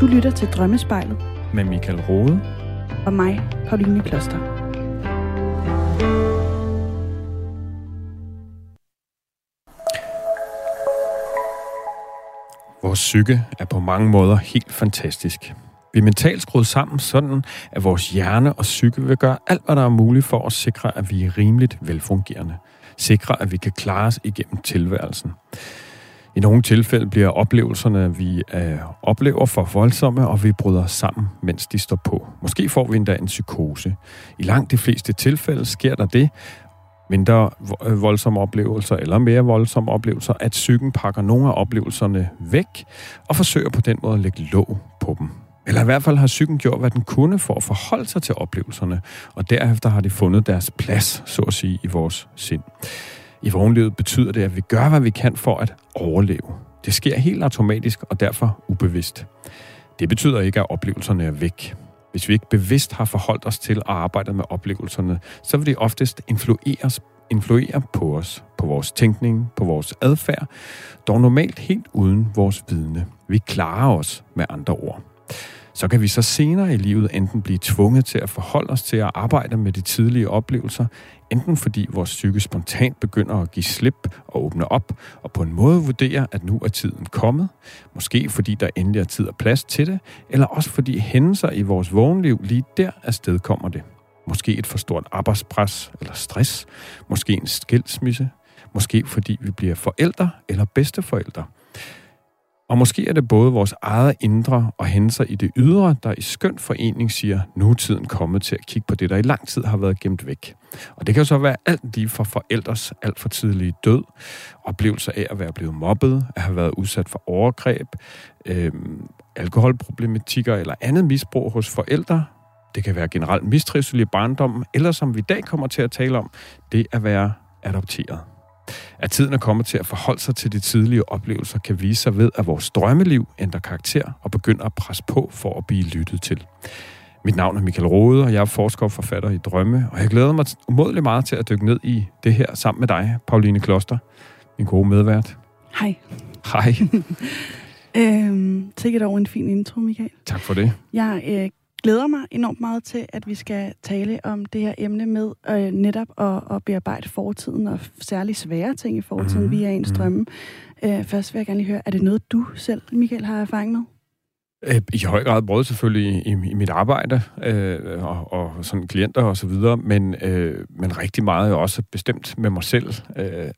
Du lytter til Drømmespejlet. Med Michael Rode. Og mig, Pauline Kloster. Vores psyke er på mange måder helt fantastisk. Vi er mentalt skruet sammen sådan, at vores hjerne og psyke vil gøre alt, hvad der er muligt for at sikre, at vi er rimeligt velfungerende. Sikre, at vi kan klare os igennem tilværelsen. I nogle tilfælde bliver oplevelserne, vi øh, oplever, for voldsomme, og vi bryder sammen, mens de står på. Måske får vi endda en psykose. I langt de fleste tilfælde sker der det, mindre øh, voldsomme oplevelser eller mere voldsomme oplevelser, at psyken pakker nogle af oplevelserne væk og forsøger på den måde at lægge låg på dem. Eller i hvert fald har psyken gjort, hvad den kunne for at forholde sig til oplevelserne, og derefter har de fundet deres plads, så at sige, i vores sind. I vognlivet betyder det, at vi gør, hvad vi kan for at overleve. Det sker helt automatisk og derfor ubevidst. Det betyder ikke, at oplevelserne er væk. Hvis vi ikke bevidst har forholdt os til at arbejde med oplevelserne, så vil de oftest influeres, influere på os, på vores tænkning, på vores adfærd, dog normalt helt uden vores vidne. Vi klarer os med andre ord så kan vi så senere i livet enten blive tvunget til at forholde os til at arbejde med de tidlige oplevelser, enten fordi vores psyke spontant begynder at give slip og åbne op, og på en måde vurdere, at nu er tiden kommet, måske fordi der endelig er tid og plads til det, eller også fordi hændelser i vores vågenliv lige der afsted kommer det. Måske et for stort arbejdspres eller stress, måske en skilsmisse, måske fordi vi bliver forældre eller bedsteforældre, og måske er det både vores eget indre og hændelser i det ydre, der i skøn forening siger, nu er tiden kommet til at kigge på det, der i lang tid har været gemt væk. Og det kan så være alt lige fra forældres alt for tidlige død, oplevelser af at være blevet mobbet, at have været udsat for overgreb, øh, alkoholproblematikker eller andet misbrug hos forældre. Det kan være generelt mistrivsel i barndommen, eller som vi i dag kommer til at tale om, det at være adopteret. At tiden er kommet til at forholde sig til de tidlige oplevelser, kan vise sig ved, at vores drømmeliv ændrer karakter og begynder at presse på for at blive lyttet til. Mit navn er Michael Rode, og jeg er forsker og forfatter i Drømme, og jeg glæder mig umådeligt meget til at dykke ned i det her sammen med dig, Pauline Kloster, min gode medvært. Hej. Hej. øhm, sikkert over en fin intro, Michael. Tak for det. Jeg øh, glæder mig enormt meget til, at vi skal tale om det her emne med øh, netop at, at bearbejde fortiden og særligt svære ting i fortiden mm-hmm. via ens drømme. Mm. Øh, først vil jeg gerne lige høre, er det noget, du selv, Michael, har erfaring med? Øh, I høj grad både selvfølgelig i, i mit arbejde øh, og, og sådan klienter og så videre, men, øh, men rigtig meget også bestemt med mig selv øh,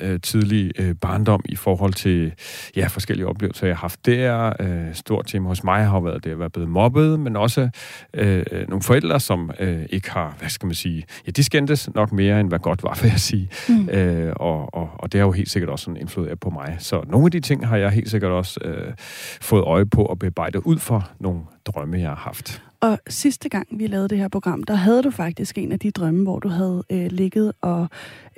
øh, tidlig øh, barndom i forhold til ja, forskellige oplevelser, jeg har haft der. Øh, stort tema hos mig har været det at være blevet mobbet, men også øh, nogle forældre, som øh, ikke har, hvad skal man sige, ja, de skændtes nok mere, end hvad godt var, vil jeg sige. Mm. Øh, og, og, og det har jo helt sikkert også sådan influeret på mig. Så nogle af de ting har jeg helt sikkert også øh, fået øje på og arbejde ud for nogle drømme, jeg har haft. Og sidste gang, vi lavede det her program, der havde du faktisk en af de drømme, hvor du havde øh, ligget og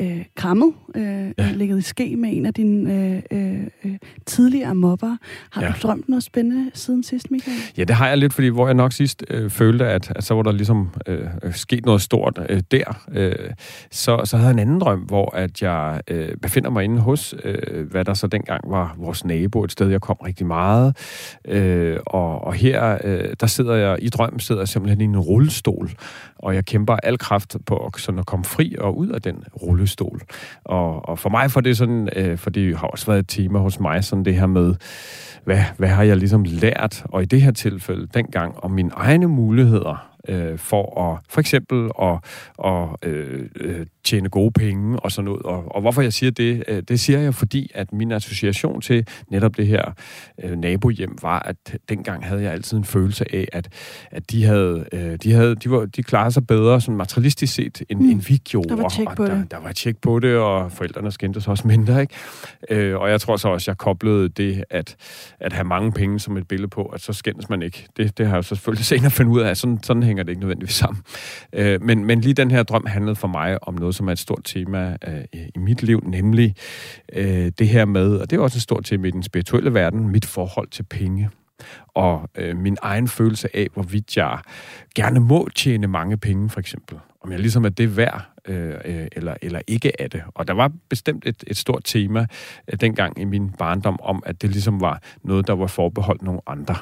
øh, krammet, øh, ja. ligget i ske med en af dine øh, øh, øh tidligere mobber. Har ja. du drømt noget spændende siden sidst, Michael? Ja, det har jeg lidt, fordi hvor jeg nok sidst øh, følte, at, at så var der ligesom øh, sket noget stort øh, der. Øh, så, så havde jeg en anden drøm, hvor at jeg øh, befinder mig inde hos, øh, hvad der så dengang var vores nabo, et sted, jeg kom rigtig meget. Øh, og, og her, øh, der sidder jeg i drøm sidder simpelthen i en rullestol, og jeg kæmper al kraft på sådan at komme fri og ud af den rullestol. Og, og for mig for det sådan, øh, for det har også været et tema hos mig, sådan det her med, hvad, hvad har jeg ligesom lært, og i det her tilfælde dengang, om mine egne muligheder øh, for at for eksempel at, at øh, øh, tjene gode penge og sådan noget. Og, og hvorfor jeg siger det, øh, det siger jeg, fordi at min association til netop det her øh, nabohjem var, at dengang havde jeg altid en følelse af, at, at de havde, øh, de havde, de var, de klarede sig bedre sådan materialistisk set, end, mm. end vi gjorde. Der var tjek på og det. Der, der var tjek på det, og forældrene skændte sig også mindre, ikke? Øh, og jeg tror så også, jeg koblede det, at, at have mange penge som et billede på, at så skændes man ikke. Det, det har jeg jo så selvfølgelig senere fundet ud af, sådan, sådan hænger det ikke nødvendigvis sammen. Øh, men, men lige den her drøm handlede for mig om noget, som er et stort tema øh, i mit liv, nemlig øh, det her med, og det er også et stort tema i den spirituelle verden, mit forhold til penge og øh, min egen følelse af, hvorvidt jeg gerne må tjene mange penge, for eksempel om jeg ligesom er det værd, øh, øh, eller, eller ikke er det. Og der var bestemt et, et stort tema øh, dengang i min barndom om, at det ligesom var noget, der var forbeholdt nogle andre.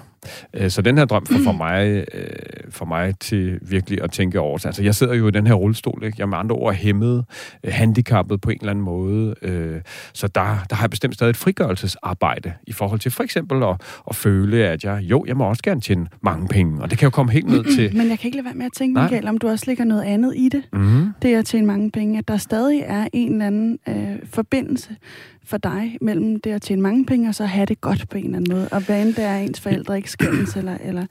Øh, så den her drøm for, for, mig, øh, for mig til virkelig at tænke over. Altså, jeg sidder jo i den her rullestol, ikke? Jeg er med andre ord hæmmet, øh, handicappet på en eller anden måde. Øh, så der, der har jeg bestemt stadig et frigørelsesarbejde i forhold til for eksempel at, at føle, at jeg, jo, jeg må også gerne tjene mange penge, og det kan jo komme helt ned til... Men jeg kan ikke lade være med at tænke, Michael, om du også ligger noget andet i det. Mm-hmm. Det er at tjene mange penge. At der stadig er en eller anden øh, forbindelse for dig mellem det at tjene mange penge, og så have det godt på en eller anden måde. Og hvad end det er, ens forældre ikke skændes, eller, eller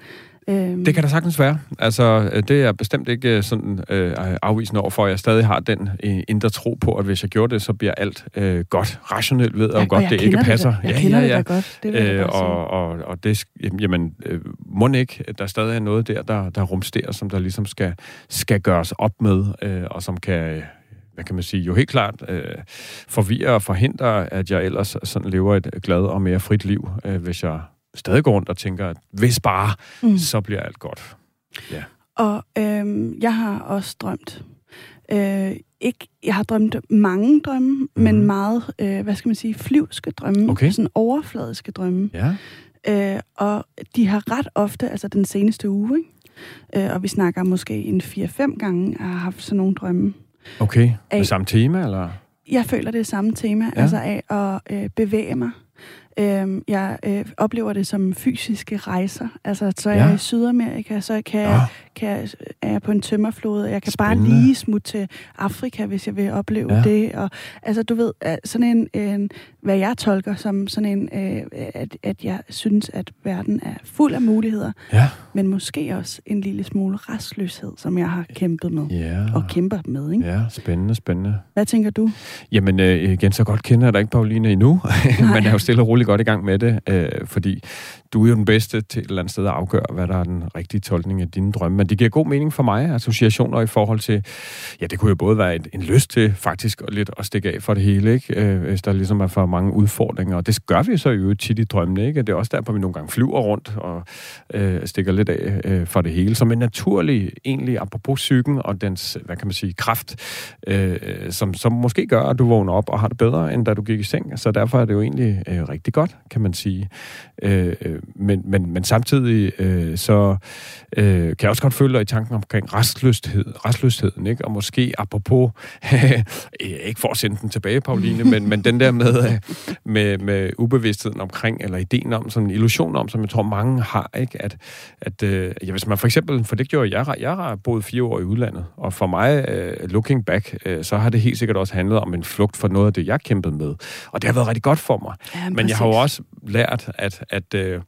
Øhm. Det kan da sagtens være. Altså, øh, det er bestemt ikke øh, sådan øh, afvisende over for, at jeg stadig har den øh, indre tro på, at hvis jeg gjorde det, så bliver alt øh, godt rationelt ved, og ja, godt og det ikke passer. Det. Jeg ja, ja, ja. det godt. Det øh, og, og, og det, jamen, øh, må ikke, der stadig er noget der, der, der rumsterer, som der ligesom skal, skal gøres op med, øh, og som kan hvad kan man sige, jo helt klart øh, forvirre og forhindre, at jeg ellers sådan lever et glad og mere frit liv, øh, hvis jeg stadig går rundt og tænker, at hvis bare, mm. så bliver alt godt. Ja. Og øh, jeg har også drømt. Øh, ikke, jeg har drømt mange drømme, mm. men meget, øh, hvad skal man sige, flyvske drømme. Okay. Sådan overfladiske drømme. Ja. Øh, og de har ret ofte, altså den seneste uge, ikke? Øh, og vi snakker måske en 4-5 gange, har haft sådan nogle drømme. Okay, af, med samme tema, eller? Jeg føler, det er samme tema, ja. altså af at øh, bevæge mig. Øh, jeg øh, oplever det som fysiske rejser. Altså, så er ja. jeg i Sydamerika, så kan, ja. kan, er jeg på en tømmerflode. Jeg kan Spændende. bare lige smutte til Afrika, hvis jeg vil opleve ja. det. Og, altså, du ved, sådan en, en, hvad jeg tolker som sådan en, øh, at, at jeg synes, at verden er fuld af muligheder. Ja. Men måske også en lille smule restløshed, som jeg har kæmpet med. Ja. Og kæmper med, ikke? Ja, spændende, spændende. Hvad tænker du? Jamen, øh, igen, så godt kender jeg dig ikke, Pauline, endnu. Man er jo stille og roligt godt i gang med det, øh, fordi du er jo den bedste til et eller andet sted at afgøre, hvad der er den rigtige tolkning af dine drømme. Men det giver god mening for mig, associationer i forhold til, ja, det kunne jo både være en, en lyst til faktisk lidt at stikke af for det hele, ikke? Øh, hvis der ligesom er for mange udfordringer. Og det gør vi så jo tit i drømmene, ikke? Det er også derfor, vi nogle gange flyver rundt og øh, stikker lidt af øh, for det hele. Som en naturlig, egentlig, apropos psyken og dens, hvad kan man sige, kraft, øh, som, som måske gør, at du vågner op og har det bedre, end da du gik i seng. Så derfor er det jo egentlig øh, rigtig godt, kan man sige. Øh, men, men, men samtidig øh, så øh, kan jeg også godt føle dig i tanken omkring restløshed, restløsheden, ikke? Og måske apropos, ikke for at sende den tilbage, Pauline, men, men den der med, med, med ubevidstheden omkring, eller ideen om, sådan en illusion om, som jeg tror mange har, ikke? At, at øh, ja, hvis man for eksempel, for det gjorde jeg, jeg har boet fire år i udlandet, og for mig, øh, looking back, øh, så har det helt sikkert også handlet om en flugt for noget af det, jeg kæmpede med. Og det har været rigtig godt for mig. Ja, men jeg har jo også lært, at, at øh,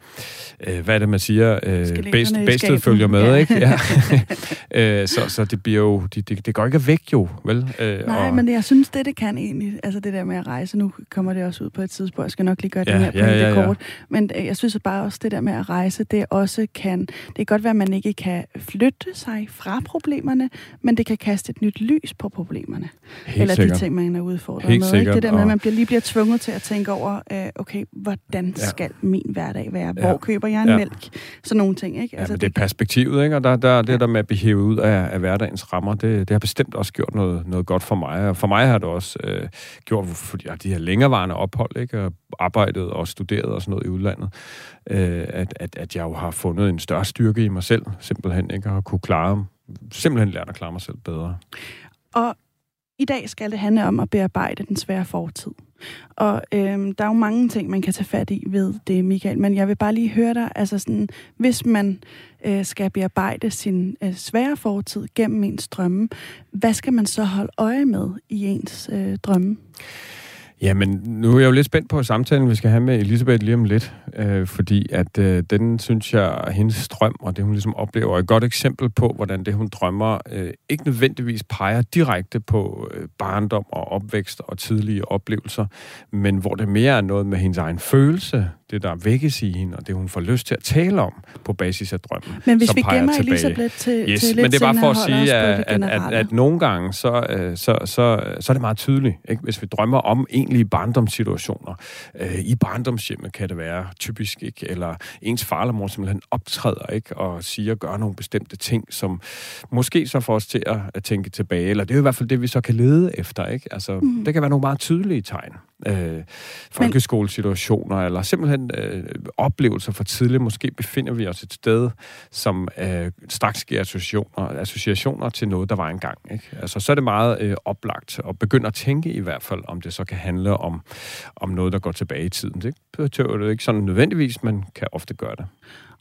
øh, hvad er det, man siger? Øh, bedst, bedstet følger med, ja. ikke? Ja. øh, så, så det bliver jo, det, det, det går ikke væk jo, vel? Øh, Nej, og... men jeg synes, det det kan egentlig, altså det der med at rejse, nu kommer det også ud på et tidspunkt, jeg skal nok lige gøre ja, det her på ja, ja, ja. kort, men øh, jeg synes bare også, det der med at rejse, det også kan, det kan godt være, at man ikke kan flytte sig fra problemerne, men det kan kaste et nyt lys på problemerne. Helt Eller sikkert. de ting, man er udfordret Helt med. Ikke? Det der med, at man bliver, lige bliver tvunget til at tænke over, øh, okay, hvordan ja. skal min hverdag være? Hvor ja. køber jeg en ja. mælk? Sådan nogle ting, ikke? Altså, ja, det, det er perspektivet, ikke? Og der, der, det der med at blive hævet ud af, af hverdagens rammer, det, det har bestemt også gjort noget, noget godt for mig. Og for mig har det også øh, gjort, fordi jeg har de her længerevarende ophold, ikke? Og arbejdet og studeret og sådan noget i udlandet, øh, at, at, at jeg jo har fundet en større styrke i mig selv, simpelthen, ikke? Og har kunne klare, simpelthen lært at klare mig selv bedre. Og i dag skal det handle om at bearbejde den svære fortid. Og øhm, der er jo mange ting, man kan tage fat i ved det, Michael, men jeg vil bare lige høre dig, altså sådan, hvis man øh, skal bearbejde sin øh, svære fortid gennem ens drømme, hvad skal man så holde øje med i ens øh, drømme? Jamen, nu er jeg jo lidt spændt på samtalen, vi skal have med Elisabeth lige om lidt, øh, fordi at øh, den, synes jeg, hendes drøm og det, hun ligesom oplever, er et godt eksempel på, hvordan det, hun drømmer, øh, ikke nødvendigvis peger direkte på øh, barndom og opvækst og tidlige oplevelser, men hvor det mere er noget med hendes egen følelse, det, der vækkes i hende, og det, hun får lyst til at tale om på basis af drømmen. Men hvis vi gemmer tilbage. Elisabeth til, yes, til lidt men det er bare for at sige, at, at, at, at nogle gange, så, øh, så, så, så er det meget tydeligt. Ikke? Hvis vi drømmer om egentlige barndomssituationer. Øh, I barndomshjemmet kan det være typisk, ikke? Eller ens far eller mor simpelthen optræder, ikke? Og siger og gør nogle bestemte ting, som måske så får os til at, at tænke tilbage. Eller det er jo i hvert fald det, vi så kan lede efter, ikke? Altså, mm. det kan være nogle meget tydelige tegn. Øh, folkeskolesituationer, eller simpelthen øh, oplevelser for tidligt. Måske befinder vi os et sted, som øh, straks giver associationer, associationer til noget, der var engang. Ikke? Altså, så er det meget øh, oplagt at begynde at tænke i hvert fald, om det så kan handle om, om noget, der går tilbage i tiden. Det behøver det ikke sådan nødvendigvis, men kan ofte gøre det.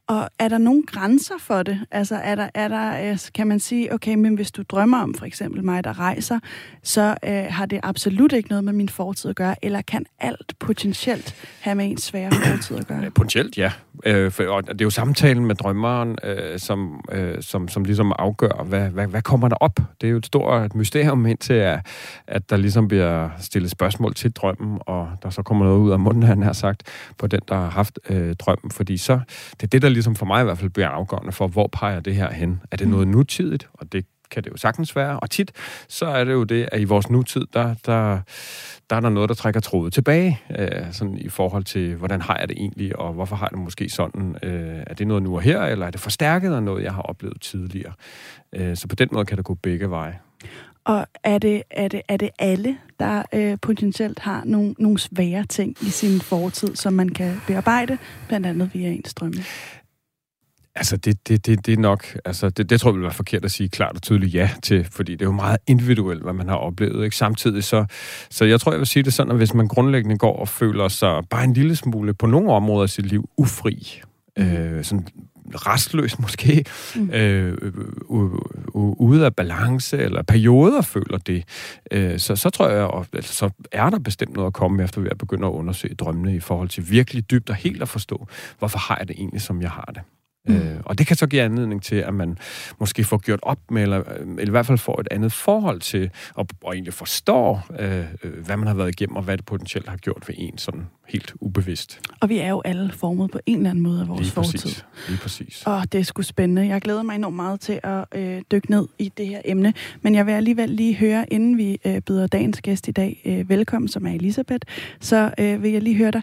Og er der nogle grænser for det? Altså er der, er der, øh, kan man sige, okay, men hvis du drømmer om for eksempel mig, der rejser, så øh, har det absolut ikke noget med min fortid at gøre, eller kan alt potentielt have med en svære fortid at gøre? Potentielt, ja. Øh, for, og det er jo samtalen med drømmeren, øh, som, øh, som, som ligesom afgør, hvad, hvad, hvad kommer der op? Det er jo et stort mysterium indtil, at, at der ligesom bliver stillet spørgsmål til drømmen, og der så kommer noget ud af munden, han har sagt, på den, der har haft øh, drømmen. Fordi så, det er det, der ligesom for mig i hvert fald bliver afgørende for, hvor peger det her hen? Er det noget nutidigt? Og det kan det jo sagtens være. Og tit, så er det jo det, at i vores nutid, der, der, der er der noget, der trækker trådet tilbage, øh, sådan i forhold til, hvordan har jeg det egentlig, og hvorfor har jeg det måske sådan? Øh, er det noget nu og her, eller er det forstærket af noget, jeg har oplevet tidligere? Øh, så på den måde kan det gå begge veje. Og er det, er det, er det alle, der øh, potentielt har nogle, nogle svære ting i sin fortid, som man kan bearbejde, blandt andet via en strømme? Altså, det, det, det, det er nok... Altså, det, det tror jeg vil være forkert at sige klart og tydeligt ja til, fordi det er jo meget individuelt, hvad man har oplevet. Ikke? Samtidig så... Så jeg tror, jeg vil sige det sådan, at hvis man grundlæggende går og føler sig bare en lille smule på nogle områder af sit liv ufri, mm. øh, sådan restløs måske, mm. øh, ude af balance, eller perioder føler det, øh, så, så tror jeg, og, altså, så er der bestemt noget at komme efter ved at begynde at undersøge drømmene i forhold til virkelig dybt og helt at forstå, hvorfor har jeg det egentlig, som jeg har det. Mm. Øh, og det kan så give anledning til, at man måske får gjort op med, eller, eller i hvert fald får et andet forhold til, og, og egentlig forstår, øh, øh, hvad man har været igennem, og hvad det potentielt har gjort ved en, sådan helt ubevidst. Og vi er jo alle formet på en eller anden måde af vores Lige præcis. fortid. Lige præcis. Og det er sgu spændende. Jeg glæder mig enormt meget til at øh, dykke ned i det her emne. Men jeg vil alligevel lige høre, inden vi øh, byder dagens gæst i dag øh, velkommen, som er Elisabeth, så øh, vil jeg lige høre dig.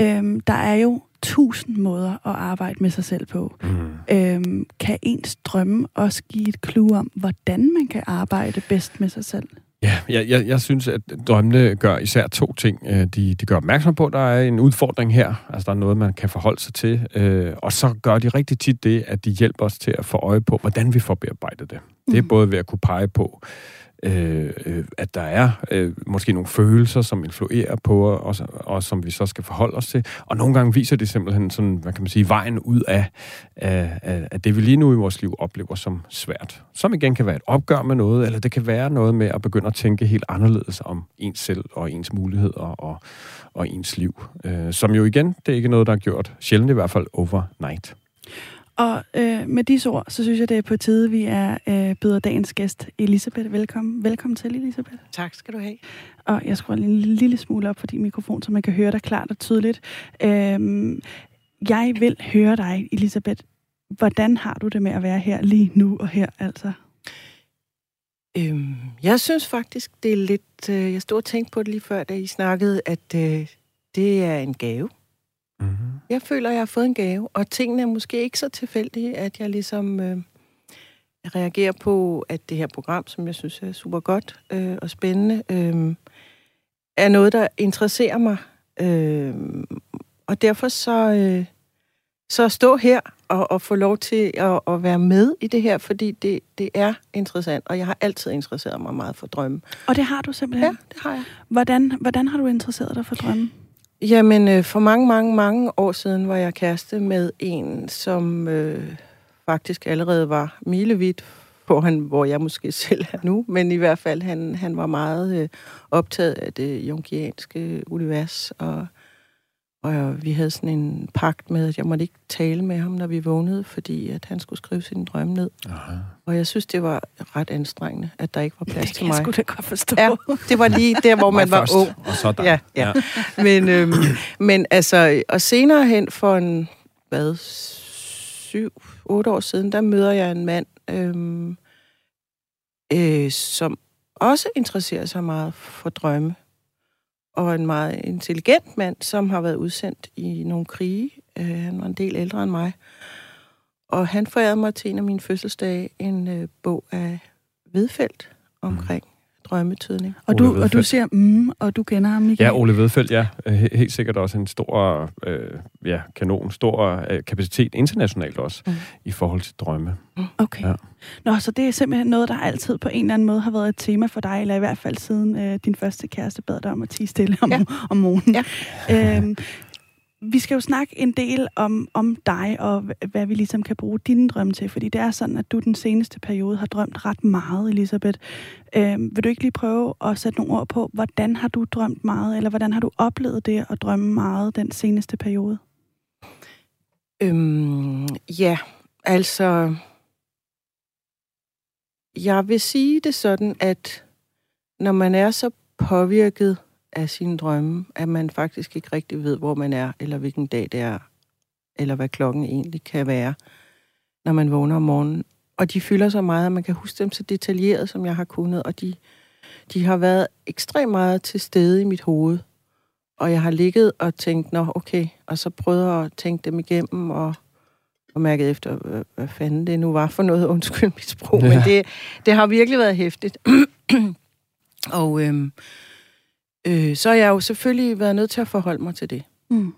Øh, der er jo tusind måder at arbejde med sig selv på. Mm. Øhm, kan ens drømme også give et clue om, hvordan man kan arbejde bedst med sig selv? Ja, jeg, jeg, jeg synes, at drømmene gør især to ting. Øh, de, de gør opmærksom på, at der er en udfordring her. Altså, der er noget, man kan forholde sig til. Øh, og så gør de rigtig tit det, at de hjælper os til at få øje på, hvordan vi får bearbejdet det. Det er mm. både ved at kunne pege på, Øh, øh, at der er øh, måske nogle følelser, som influerer på os, og som vi så skal forholde os til. Og nogle gange viser det simpelthen sådan, hvad kan man sige, vejen ud af, af, af, af det, vi lige nu i vores liv oplever som svært. Som igen kan være et opgør med noget, eller det kan være noget med at begynde at tænke helt anderledes om ens selv og ens muligheder og, og ens liv. Øh, som jo igen, det er ikke noget, der er gjort, sjældent i hvert fald overnight. Og øh, med disse ord, så synes jeg, det er på tide, vi er øh, byder dagens gæst, Elisabeth. Velkommen. Velkommen til, Elisabeth. Tak skal du have. Og jeg skruer en lille smule op for din mikrofon, så man kan høre dig klart og tydeligt. Øh, jeg vil høre dig, Elisabeth. Hvordan har du det med at være her lige nu og her, altså? Øhm, jeg synes faktisk, det er lidt... Øh, jeg stod og tænkte på det lige før, da I snakkede, at øh, det er en gave. Mm-hmm. Jeg føler, at jeg har fået en gave, og tingene er måske ikke så tilfældige, at jeg ligesom øh, reagerer på, at det her program, som jeg synes er super godt øh, og spændende, øh, er noget, der interesserer mig. Øh, og derfor så, øh, så stå her og, og få lov til at, at være med i det her, fordi det, det er interessant, og jeg har altid interesseret mig meget for drømme. Og det har du simpelthen? Ja, det har jeg. Hvordan, hvordan har du interesseret dig for drømme? Jamen, øh, for mange, mange, mange år siden var jeg kæreste med en, som øh, faktisk allerede var milevidt på, han, hvor jeg måske selv er nu, men i hvert fald, han, han var meget øh, optaget af det jungianske univers, og og vi havde sådan en pagt med, at jeg måtte ikke tale med ham, når vi vågnede, fordi at han skulle skrive sin drømme ned. Aha. Og jeg synes, det var ret anstrengende, at der ikke var plads til mig. Det skulle da godt forstå. Ja, det var lige der, hvor man var først, ung. Og så der. Ja, ja. ja. Men, øhm, men altså, og senere hen for en, hvad, syv, otte år siden, der møder jeg en mand, øhm, øh, som også interesserer sig meget for drømme og en meget intelligent mand, som har været udsendt i nogle krige. Øh, han var en del ældre end mig. Og han forærede mig til en af mine fødselsdage en øh, bog af Vedfeldt omkring mm drømmetydning. Og du, og du siger mm, og du kender ham, Michael? Ja, Ole Vedfeldt, ja. Helt sikkert også en stor øh, ja, kanon, stor øh, kapacitet internationalt også, mm. i forhold til drømme. Mm. Okay. Ja. Nå, så det er simpelthen noget, der altid på en eller anden måde har været et tema for dig, eller i hvert fald siden øh, din første kæreste bad dig om at tige stille om, ja. om morgenen. Ja. øhm, vi skal jo snakke en del om, om dig, og hvad vi ligesom kan bruge dine drømme til, fordi det er sådan, at du den seneste periode har drømt ret meget, Elisabeth. Øh, vil du ikke lige prøve at sætte nogle ord på, hvordan har du drømt meget, eller hvordan har du oplevet det at drømme meget den seneste periode? Øhm, ja, altså... Jeg vil sige det sådan, at når man er så påvirket af sine drømme, at man faktisk ikke rigtig ved, hvor man er, eller hvilken dag det er, eller hvad klokken egentlig kan være, når man vågner om morgenen. Og de fylder så meget, at man kan huske dem så detaljeret, som jeg har kunnet, og de, de har været ekstremt meget til stede i mit hoved. Og jeg har ligget og tænkt, nå okay, og så prøvet at tænke dem igennem, og, og mærket efter, hvad, hvad fanden det nu var for noget, undskyld mit sprog, ja. men det, det har virkelig været hæftigt. og øhm, øh, så har jeg jo selvfølgelig været nødt til at forholde mig til det. Mm.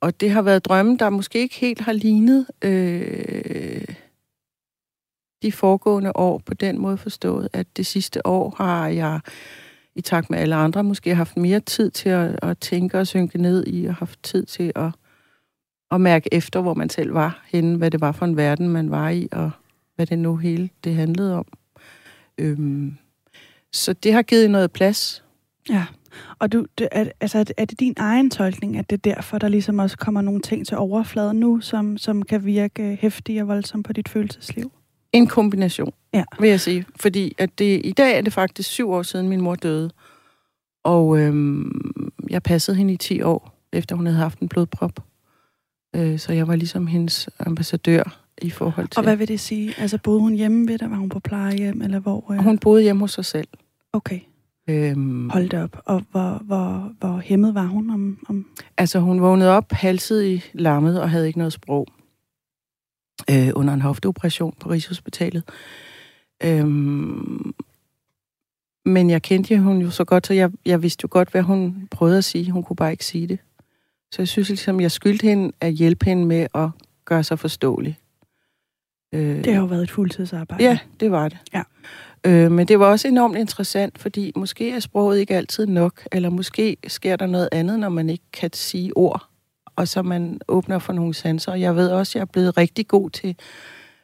Og det har været drømme, der måske ikke helt har lignet øh, de foregående år på den måde forstået, at det sidste år har jeg i takt med alle andre måske haft mere tid til at, at tænke og synke ned i, og haft tid til at, at mærke efter, hvor man selv var henne, hvad det var for en verden, man var i, og hvad det nu hele det handlede om. Øhm, så det har givet noget plads. Ja. Og du, det, er, altså, er det din egen tolkning, at det er derfor, der ligesom også kommer nogle ting til overfladen nu, som, som kan virke hæftige og voldsomme på dit følelsesliv? En kombination, ja. vil jeg sige. Fordi at det, i dag er det faktisk syv år siden, min mor døde. Og øhm, jeg passede hende i 10 år, efter hun havde haft en blodprop. Øh, så jeg var ligesom hendes ambassadør i forhold til... Og hvad vil det sige? Altså boede hun hjemme ved dig? Var hun på plejehjem, eller hvor? Øh... Hun boede hjemme hos sig selv. Okay. Øhm, Hold op. Og hvor, hvor, hvor hæmmet var hun? Om, om... Altså, hun vågnede op halset i lammet og havde ikke noget sprog øh, under en hofteoperation på Rigshospitalet. Øhm, men jeg kendte hun jo så godt, så jeg, jeg vidste jo godt, hvad hun prøvede at sige. Hun kunne bare ikke sige det. Så jeg synes ligesom, jeg skyldte hende at hjælpe hende med at gøre sig forståelig. Øh, det har jo været et fuldtidsarbejde. Ja, det var det. Ja. Øh, men det var også enormt interessant, fordi måske er sproget ikke altid nok, eller måske sker der noget andet, når man ikke kan sige ord, og så man åbner for nogle sanser. Jeg ved også, at jeg er blevet rigtig god til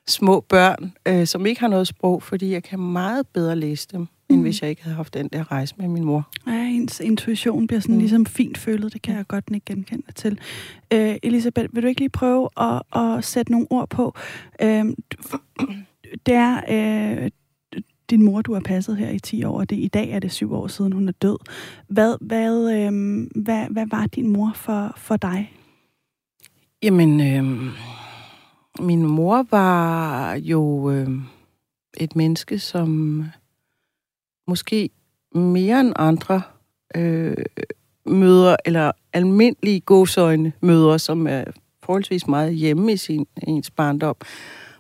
små børn, øh, som ikke har noget sprog, fordi jeg kan meget bedre læse dem, mm. end hvis jeg ikke havde haft den der rejse med min mor. Ja, ens intuition bliver sådan mm. ligesom fint følet, det kan jeg godt ikke genkende til. Øh, Elisabeth, vil du ikke lige prøve at, at sætte nogle ord på? Øh, det er... Øh, din mor, du har passet her i 10 år, og det, i dag er det syv år siden, hun er død. Hvad, hvad, øh, hvad, hvad var din mor for, for dig? Jamen, øh, min mor var jo øh, et menneske, som måske mere end andre øh, møder, eller almindelige godsøjne møder, som er forholdsvis meget hjemme i sin ens barndom,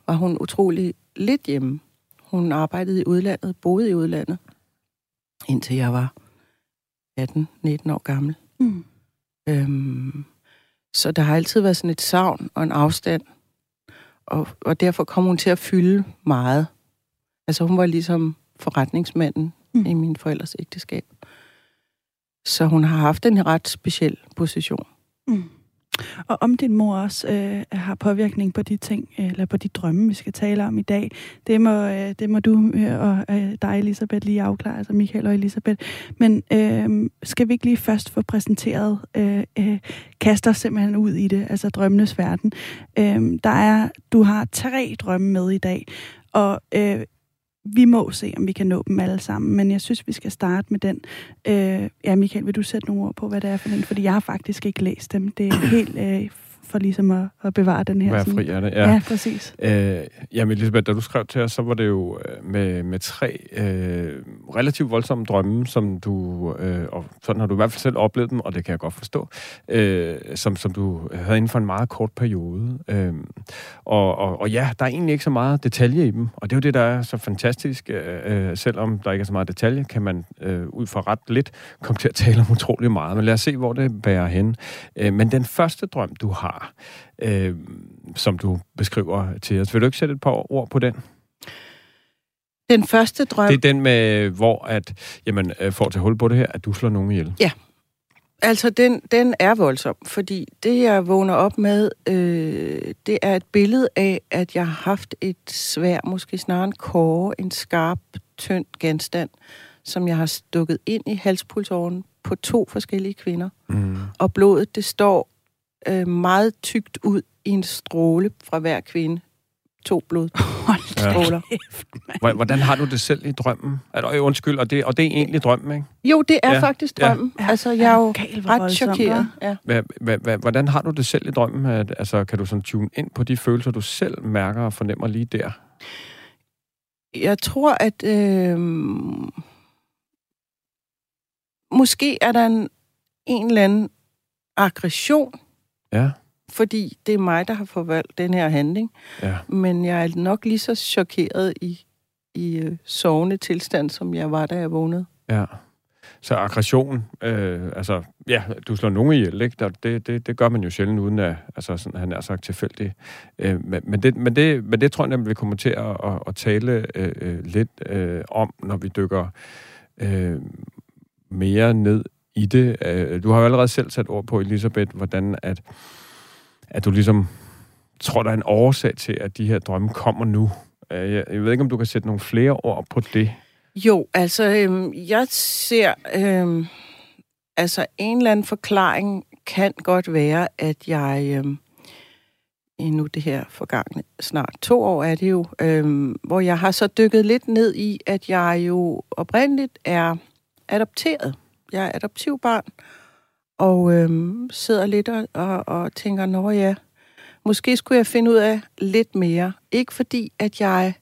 var hun utrolig lidt hjemme. Hun arbejdede i udlandet, boede i udlandet, indtil jeg var 18-19 år gammel. Mm. Øhm, så der har altid været sådan et savn og en afstand, og, og derfor kom hun til at fylde meget. Altså hun var ligesom forretningsmanden mm. i min forældres ægteskab. Så hun har haft en ret speciel position. Mm. Og om din mor også øh, har påvirkning på de ting, eller på de drømme, vi skal tale om i dag, det må, øh, det må du øh, og øh, dig, Elisabeth, lige afklare, altså Michael og Elisabeth. Men øh, skal vi ikke lige først få præsenteret, øh, øh, kaster simpelthen ud i det, altså drømmenes verden. Øh, der er, du har tre drømme med i dag, og øh, vi må se, om vi kan nå dem alle sammen, men jeg synes, vi skal starte med den. Øh, ja, Michael, vil du sætte nogle ord på, hvad det er for den? Fordi jeg har faktisk ikke læst dem. Det er helt øh, for ligesom at, at bevare den her... Være fri af det, ja. Ja, præcis. Øh, jamen, Elisabeth, da du skrev til os, så var det jo øh, med, med tre øh, relativt voldsomme drømme, som du, øh, og sådan har du i hvert fald selv oplevet dem, og det kan jeg godt forstå, øh, som, som du havde inden for en meget kort periode. Øh, og, og, og ja, der er egentlig ikke så meget detalje i dem, og det er jo det, der er så fantastisk. Øh, selvom der ikke er så meget detalje, kan man øh, ud fra ret lidt komme til at tale om utrolig meget. Men lad os se, hvor det bærer hen. Øh, men den første drøm, du har, øh, som du beskriver til os, vil du ikke sætte et par ord på den? Den første drøm... Det er den med, hvor at, jamen, øh, for at tage hul på det her, at du slår nogen ihjel. Ja. Altså, den, den er voldsom, fordi det, jeg vågner op med, øh, det er et billede af, at jeg har haft et svær, måske snarere en kåre, en skarp, tynd genstand, som jeg har stukket ind i halspulsåren på to forskellige kvinder. Mm. Og blodet, det står øh, meget tykt ud i en stråle fra hver kvinde. To blodstråler. Ja. Hvordan har du det selv i drømmen? Du, undskyld, og det, og det er egentlig drømmen, ikke? Jo, det er ja. faktisk drømmen. Ja. Altså, jeg er jo Gal, hvor ret chokeret. Ja. Hvordan har du det selv i drømmen? Altså, kan du sådan tune ind på de følelser, du selv mærker og fornemmer lige der? Jeg tror, at øh, måske er der en, en eller anden aggression, Ja, fordi det er mig, der har forvalgt den her handling. ja. Men jeg er nok lige så chokeret i, i øh, sovende tilstand, som jeg var, da jeg vågnede. Ja. Så aggression, øh, altså, ja, du slår nogen ihjel, ikke? Der, det, det, det gør man jo sjældent, uden at, altså, sådan, han er sagt tilfældig. Øh, men, men, det, men, det, men det tror jeg vi kommer til at, at, at tale øh, øh, lidt øh, om, når vi dykker øh, mere ned i det. Øh, du har jo allerede selv sat ord på, Elisabeth, hvordan at, at du ligesom tror, der er en årsag til, at de her drømme kommer nu. Øh, jeg, jeg ved ikke, om du kan sætte nogle flere ord på det. Jo, altså, øhm, jeg ser... Øhm, altså, en eller anden forklaring kan godt være, at jeg... Øhm, i nu det her forgangne, snart to år er det jo, øhm, hvor jeg har så dykket lidt ned i, at jeg jo oprindeligt er adopteret. Jeg er adoptivbarn, og øhm, sidder lidt og, og, og tænker, nå ja, måske skulle jeg finde ud af lidt mere. Ikke fordi, at jeg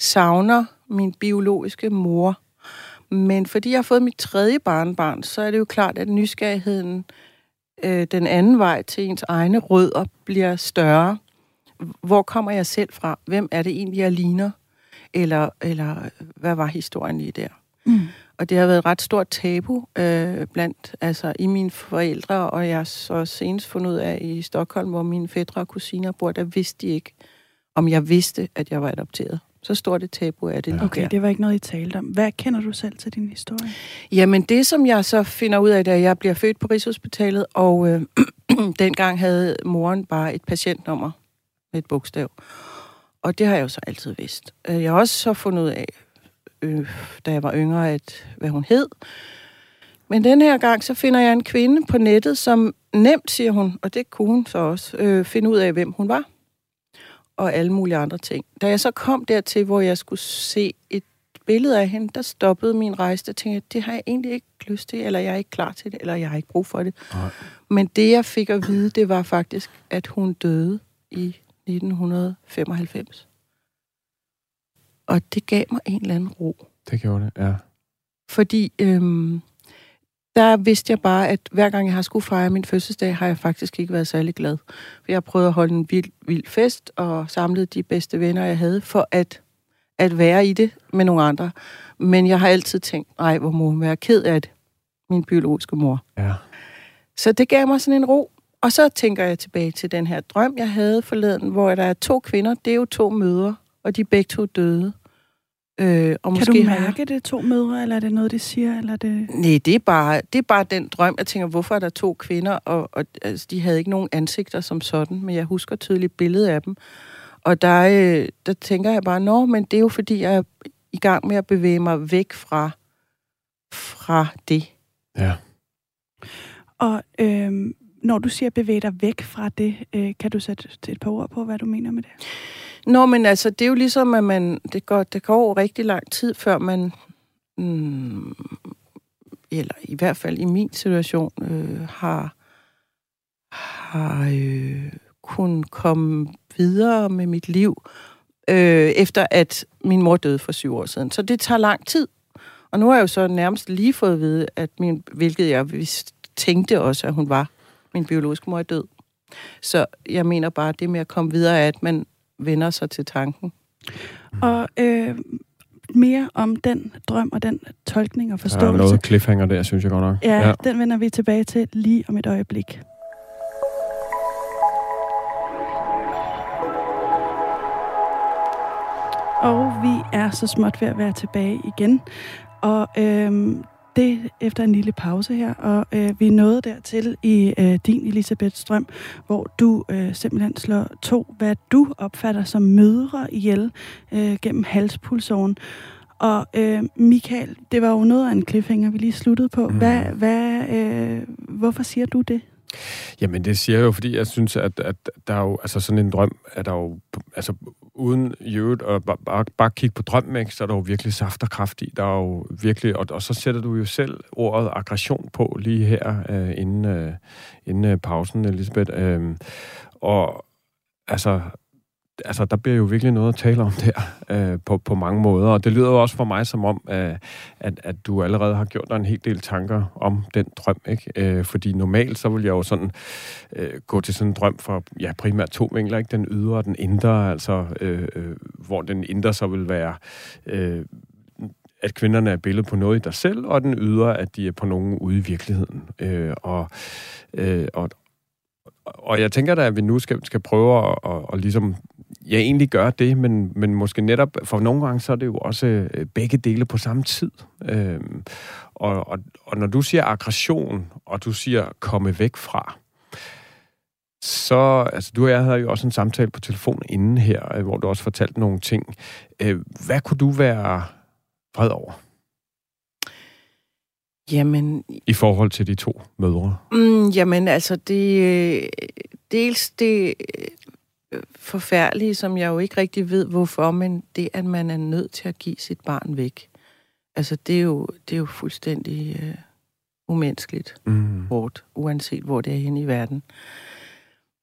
savner min biologiske mor, men fordi jeg har fået mit tredje barnbarn, så er det jo klart, at nysgerrigheden øh, den anden vej til ens egne rødder bliver større. Hvor kommer jeg selv fra? Hvem er det egentlig, jeg ligner? Eller, eller hvad var historien lige der? Mm. Og det har været et ret stort tabu øh, blandt, altså i mine forældre, og jeg så senest fundet ud af i Stockholm, hvor mine fædre og kusiner bor, der vidste de ikke, om jeg vidste, at jeg var adopteret. Så stort et tabu er det. Okay, der. det var ikke noget, I talte om. Hvad kender du selv til din historie? Jamen det, som jeg så finder ud af, da jeg bliver født på Rigshospitalet, og øh, dengang havde moren bare et patientnummer med et bogstav. Og det har jeg jo så altid vidst. Øh, Jeg har også så fundet ud af, øh, da jeg var yngre, at, hvad hun hed. Men den her gang, så finder jeg en kvinde på nettet, som nemt, siger hun, og det kunne hun så også, øh, finde ud af, hvem hun var. Og alle mulige andre ting. Da jeg så kom dertil, hvor jeg skulle se et billede af hende, der stoppede min rejse, der tænkte jeg, det har jeg egentlig ikke lyst til, eller jeg er ikke klar til det, eller jeg har ikke brug for det. Nej. Men det, jeg fik at vide, det var faktisk, at hun døde i 1995. Og det gav mig en eller anden ro. Det gjorde det, ja. Fordi øhm, der vidste jeg bare, at hver gang jeg har skulle fejre min fødselsdag, har jeg faktisk ikke været særlig glad. For jeg prøvet at holde en vild, vild fest og samlet de bedste venner, jeg havde, for at, at være i det med nogle andre. Men jeg har altid tænkt, nej, hvor må hun være ked af det, min biologiske mor. Ja. Så det gav mig sådan en ro. Og så tænker jeg tilbage til den her drøm, jeg havde forleden, hvor der er to kvinder, det er jo to mødre, og de er begge to døde. Øh, og Kan måske du har jeg- mærke, det to mødre, eller er det noget, de siger? Eller er det... Nej, det er, bare, det er bare den drøm. Jeg tænker, hvorfor er der to kvinder? Og, og altså, de havde ikke nogen ansigter som sådan, men jeg husker tydeligt billedet af dem. Og der, øh, der tænker jeg bare, nå, men det er jo fordi, jeg er i gang med at bevæge mig væk fra, fra det. Ja. Og øhm, når du siger bevæge dig væk fra det, øh, kan du sætte et par ord på, hvad du mener med det? Nå, men altså, det er jo ligesom, at man, det går, det går rigtig lang tid, før man, mm, eller i hvert fald i min situation, øh, har, har øh, kunne komme videre med mit liv, øh, efter at min mor døde for syv år siden. Så det tager lang tid. Og nu har jeg jo så nærmest lige fået at vide, at min, hvilket jeg vidste, tænkte også, at hun var. Min biologiske mor er død. Så jeg mener bare, det med at komme videre, at man vender sig til tanken. Og øh, mere om den drøm og den tolkning og forståelse. Der er noget cliffhanger der, synes jeg godt nok. Ja, ja, den vender vi tilbage til lige om et øjeblik. Og vi er så småt ved at være tilbage igen. Og øhm, det efter en lille pause her, og øh, vi er nået dertil i øh, din Elisabeth Strøm, hvor du øh, simpelthen slår to, hvad du opfatter som mødre ihjel øh, gennem halspulsåren. Og øh, Michael, det var jo noget af en cliffhanger, vi lige sluttede på. Mm. Hvad, hvad, øh, hvorfor siger du det? Jamen, det siger jeg jo, fordi jeg synes, at, at der er jo, altså sådan en drøm, er der jo, altså uden i øvrigt at bare, bare, bare kigge på drømmen, ikke, så er der jo virkelig saft og kraft i. Der er jo virkelig, og, og så sætter du jo selv ordet aggression på lige her øh, inden, øh, inden øh, pausen, Elisabeth. Øh, og altså, altså, der bliver jo virkelig noget at tale om der øh, på, på mange måder. Og det lyder jo også for mig som om, øh, at, at du allerede har gjort dig en hel del tanker om den drøm. Ikke? Øh, fordi normalt så vil jeg jo sådan øh, gå til sådan en drøm for ja, primært to vinkler. Ikke? Den ydre og den indre, altså øh, øh, hvor den indre så vil være... Øh, at kvinderne er billedet på noget i dig selv, og den ydre, at de er på nogen ude i virkeligheden. Øh, og, øh, og, og jeg tænker da, at vi nu skal, skal prøve at, at, at ligesom ja, egentlig gør det, men, men måske netop, for nogle gange, så er det jo også øh, begge dele på samme tid. Øhm, og, og, og når du siger aggression, og du siger komme væk fra, så, altså du og jeg havde jo også en samtale på telefonen inden her, øh, hvor du også fortalte nogle ting. Øh, hvad kunne du være vred over? Jamen... I forhold til de to mødre? Mm, jamen, altså, det... Dels det forfærdelige, som jeg jo ikke rigtig ved hvorfor, men det, at man er nødt til at give sit barn væk. Altså, det er jo, det er jo fuldstændig øh, umenneskeligt mm. hårdt, uanset hvor det er henne i verden.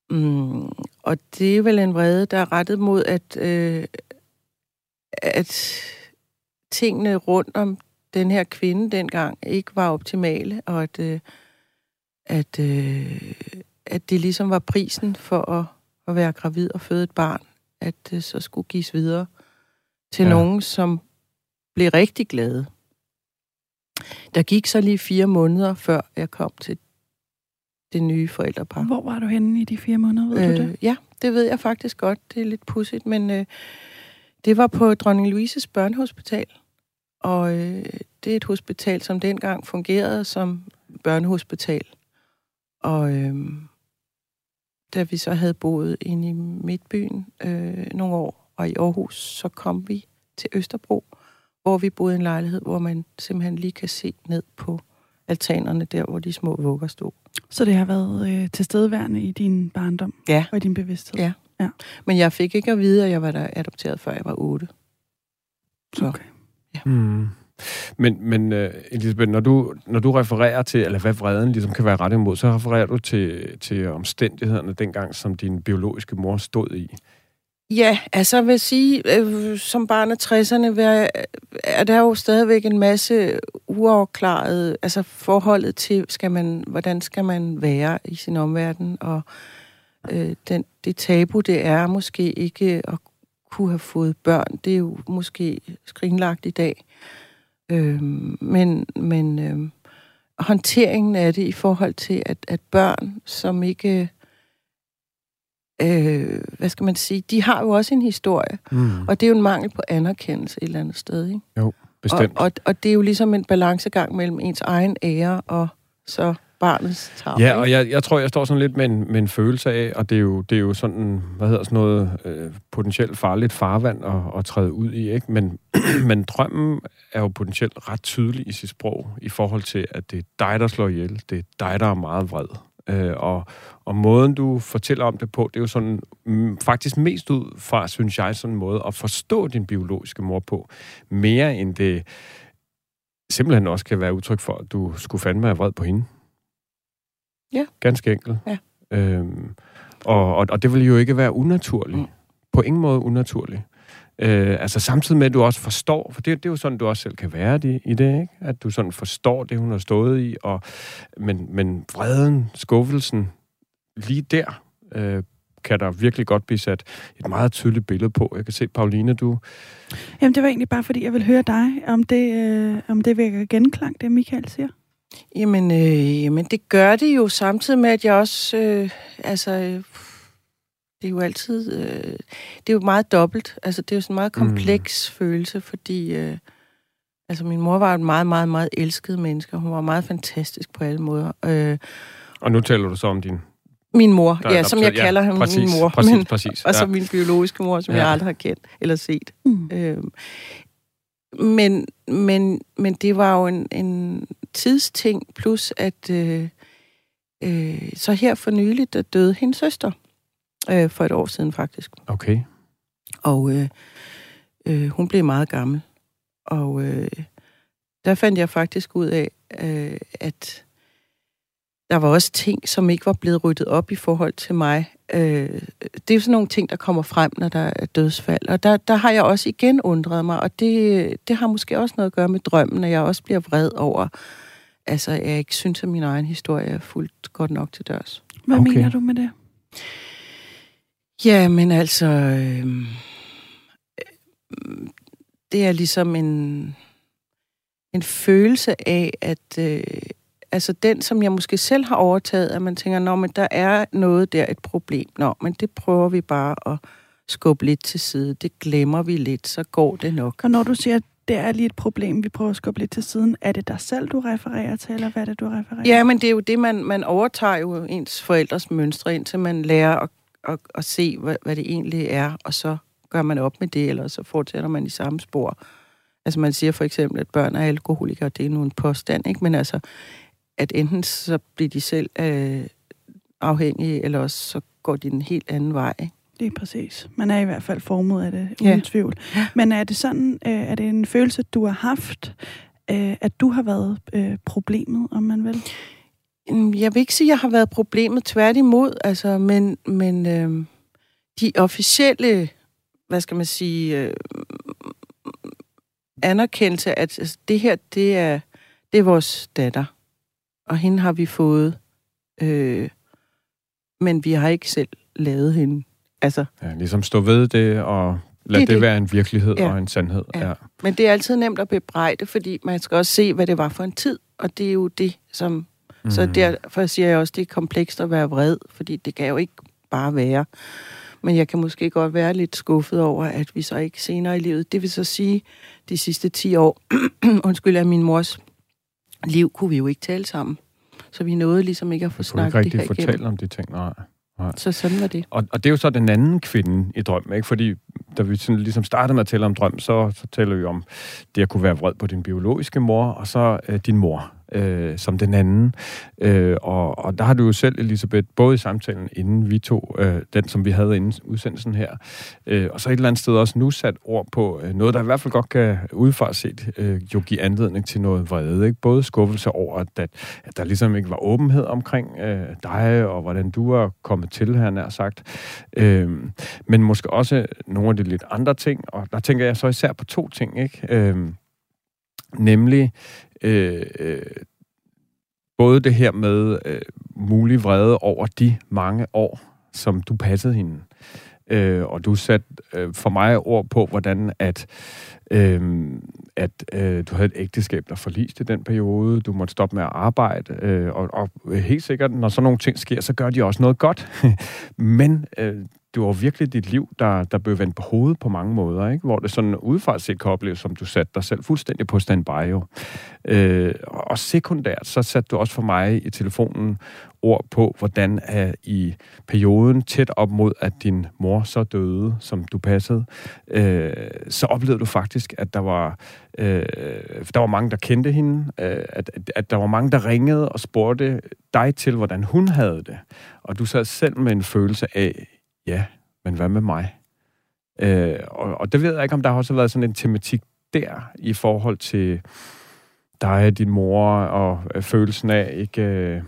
Mm, og det er vel en vrede, der er rettet mod, at, øh, at tingene rundt om den her kvinde dengang ikke var optimale, og at, øh, at, øh, at det ligesom var prisen for at at være gravid og føde et barn, at det så skulle gives videre til ja. nogen, som blev rigtig glade. Der gik så lige fire måneder, før jeg kom til det nye forældrepar. Hvor var du henne i de fire måneder, ved øh, du det? Ja, det ved jeg faktisk godt. Det er lidt pudsigt, men øh, det var på Dronning Louises børnehospital. Og øh, det er et hospital, som dengang fungerede som børnehospital. Og øh, da vi så havde boet inde i Midtbyen øh, nogle år, og i Aarhus, så kom vi til Østerbro, hvor vi boede i en lejlighed, hvor man simpelthen lige kan se ned på altanerne, der hvor de små vugger stod. Så det har været øh, tilstedeværende i din barndom? Ja. Og i din bevidsthed? Ja. ja. Men jeg fik ikke at vide, at jeg var der adopteret, før jeg var otte. Så, okay. Ja. Mm. Men, men uh, Elisabeth, når du, når du refererer til, eller hvad vreden ligesom kan være ret imod, så refererer du til, til omstændighederne dengang, som din biologiske mor stod i. Ja, altså vil sige, øh, som barn af 60'erne er der jo stadigvæk en masse uafklaret, altså forholdet til, skal man, hvordan skal man være i sin omverden, og øh, den, det tabu, det er måske ikke at kunne have fået børn, det er jo måske skrinlagt i dag. Øh, men men øh, håndteringen af det i forhold til, at, at børn, som ikke... Øh, hvad skal man sige? De har jo også en historie. Mm. Og det er jo en mangel på anerkendelse et eller andet sted, ikke? Jo, bestemt. Og, og, og det er jo ligesom en balancegang mellem ens egen ære og så barnets tarv. Ja, og jeg, jeg tror, jeg står sådan lidt med en, med en følelse af, og det er jo, det er jo sådan, hvad hedder sådan noget, øh, potentielt farligt farvand at, at træde ud i, ikke? Men, men drømmen er jo potentielt ret tydelig i sit sprog, i forhold til, at det er dig, der slår ihjel, det er dig, der er meget vred. Øh, og, og måden, du fortæller om det på, det er jo sådan mm, faktisk mest ud fra, synes jeg, sådan en måde at forstå din biologiske mor på, mere end det simpelthen også kan være udtryk for, at du skulle fandme have vred på hende. Ja. Ganske enkelt. Ja. Øhm, Og, og, og det vil jo ikke være unaturligt. Mm. På ingen måde unaturligt. Øh, altså samtidig med, at du også forstår, for det, det er jo sådan, du også selv kan være i, i det, ikke? At du sådan forstår det, hun har stået i, og, men, men vreden, skuffelsen, lige der, øh, kan der virkelig godt blive sat et meget tydeligt billede på. Jeg kan se, Pauline, du... Jamen, det var egentlig bare, fordi jeg vil høre dig, om det, øh, om det vækker genklang, det Michael siger. Jamen, øh, jamen, det gør det jo samtidig med, at jeg også... Øh, altså, øh, det er jo altid... Øh, det er jo meget dobbelt. Altså, det er jo sådan en meget kompleks mm. følelse, fordi... Øh, altså, min mor var en meget, meget, meget elsket menneske. Hun var meget fantastisk på alle måder. Øh, og nu taler du så om din min mor, der, ja, som jeg kalder ja, præcis, min mor. Præcis, men, præcis. Og så ja. min biologiske mor, som ja. jeg aldrig har kendt eller set. Mm. Øhm, men, men, men det var jo en, en tidsting, plus at øh, øh, så her for nyligt, der døde hendes søster. Øh, for et år siden faktisk. Okay. Og øh, øh, hun blev meget gammel. Og øh, der fandt jeg faktisk ud af, øh, at der var også ting, som ikke var blevet ryddet op i forhold til mig. Øh, det er sådan nogle ting, der kommer frem, når der er dødsfald. Og der, der har jeg også igen undret mig, og det, det har måske også noget at gøre med drømmen, at jeg også bliver vred over, altså jeg ikke synes, at min egen historie er fuldt godt nok til dørs. Hvad okay. mener du med det? Ja, men altså... Øh, det er ligesom en, en følelse af, at, øh, altså den, som jeg måske selv har overtaget, at man tænker, nå, men der er noget der, et problem. Nå, men det prøver vi bare at skubbe lidt til side. Det glemmer vi lidt, så går det nok. Og når du siger, at det er lige et problem, vi prøver at skubbe lidt til siden, er det dig selv, du refererer til, eller hvad er det, du refererer Ja, men det er jo det, man, man overtager jo ens forældres mønstre, indtil man lærer at, at, at se, hvad, hvad det egentlig er, og så gør man op med det, eller så fortsætter man i samme spor. Altså man siger for eksempel, at børn er alkoholikere, det er nu en påstand, ikke? Men altså, at enten så bliver de selv øh, afhængige, eller også så går de en helt anden vej. Ikke? Det er præcis. Man er i hvert fald formet af det, uden ja. tvivl. Men er det sådan, øh, er det en følelse, du har haft, øh, at du har været øh, problemet, om man vil? Mm, jeg vil ikke sige, at jeg har været problemet, tværtimod, altså, men, men øh, de officielle, hvad skal man sige, øh, anerkendelse, at altså, det her, det er, det er vores datter og hende har vi fået, øh, men vi har ikke selv lavet hende. Altså, ja, ligesom stå ved det, og lad det, det, det være en virkelighed ja. og en sandhed. Ja. Ja. Men det er altid nemt at bebrejde, fordi man skal også se, hvad det var for en tid, og det er jo det, som... Mm. Så derfor siger jeg også, det er komplekst at være vred, fordi det kan jo ikke bare være. Men jeg kan måske godt være lidt skuffet over, at vi så ikke senere i livet, det vil så sige, de sidste 10 år, undskyld, af min mors liv kunne vi jo ikke tale sammen. Så vi nåede ligesom ikke at få snakket det her igennem. fortælle om de ting, nej. Nej. Så sådan var det. Og, og det er jo så den anden kvinde i drømmen, ikke? Fordi da vi sådan ligesom startede med at tale om drøm, så, så taler vi om det at kunne være vred på din biologiske mor, og så øh, din mor øh, som den anden. Øh, og, og der har du jo selv, Elisabeth, både i samtalen inden vi to, øh, den som vi havde inden udsendelsen her, øh, og så et eller andet sted også nu sat ord på øh, noget, der i hvert fald godt kan udefra set øh, jo give anledning til noget vrede. Ikke? Både skuffelse over, at, at, at der ligesom ikke var åbenhed omkring øh, dig, og hvordan du er kommet til, her nær sagt. Øh, men måske også nogle af de lidt andre ting, og der tænker jeg så især på to ting, ikke? Øh, nemlig øh, øh, både det her med øh, mulig vrede over de mange år, som du passede hende. Øh, og du satte øh, for mig ord på, hvordan at, øh, at øh, du havde et ægteskab, der forliste den periode. Du måtte stoppe med at arbejde. Øh, og, og helt sikkert, når sådan nogle ting sker, så gør de også noget godt. Men øh, det var virkelig dit liv, der, der blev vendt på hovedet på mange måder, ikke? hvor det sådan udefra set kan opleves, som du satte dig selv fuldstændig på standby. Jo. Øh, og sekundært, så satte du også for mig i telefonen ord på, hvordan er i perioden tæt op mod, at din mor så døde, som du passede, øh, så oplevede du faktisk, at der var, øh, der var mange, der kendte hende, øh, at, at, at der var mange, der ringede og spurgte dig til, hvordan hun havde det. Og du sad selv med en følelse af, ja, men hvad med mig? Øh, og, og det ved jeg ikke, om der har også været sådan en tematik der, i forhold til dig, din mor, og øh, følelsen af ikke... Øh...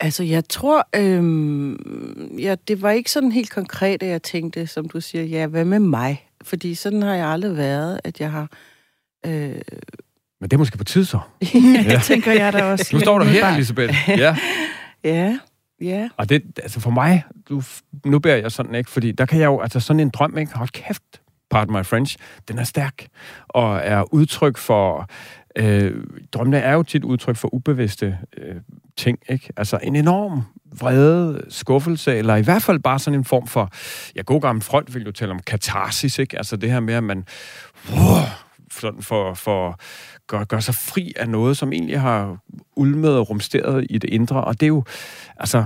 Altså, jeg tror, øhm, ja, det var ikke sådan helt konkret, at jeg tænkte, som du siger, ja, hvad med mig? Fordi sådan har jeg aldrig været, at jeg har... Øh... Men det er måske på tid så. ja, tænker jeg da også. Nu står du her, Elisabeth. Ja. ja, ja. Og det, altså for mig, du, nu bærer jeg sådan ikke, fordi der kan jeg jo, altså sådan en drøm, ikke? Hold kæft, pardon my French, den er stærk, og er udtryk for, øh, drømmene er jo tit udtryk for ubevidste øh, ting, ikke? Altså en enorm vrede, skuffelse, eller i hvert fald bare sådan en form for, ja, god gammel front vil jo tale om katarsis, ikke? Altså det her med, at man wow, sådan for, for gør, gør sig fri af noget, som egentlig har ulmet og rumsteret i det indre, og det er jo, altså,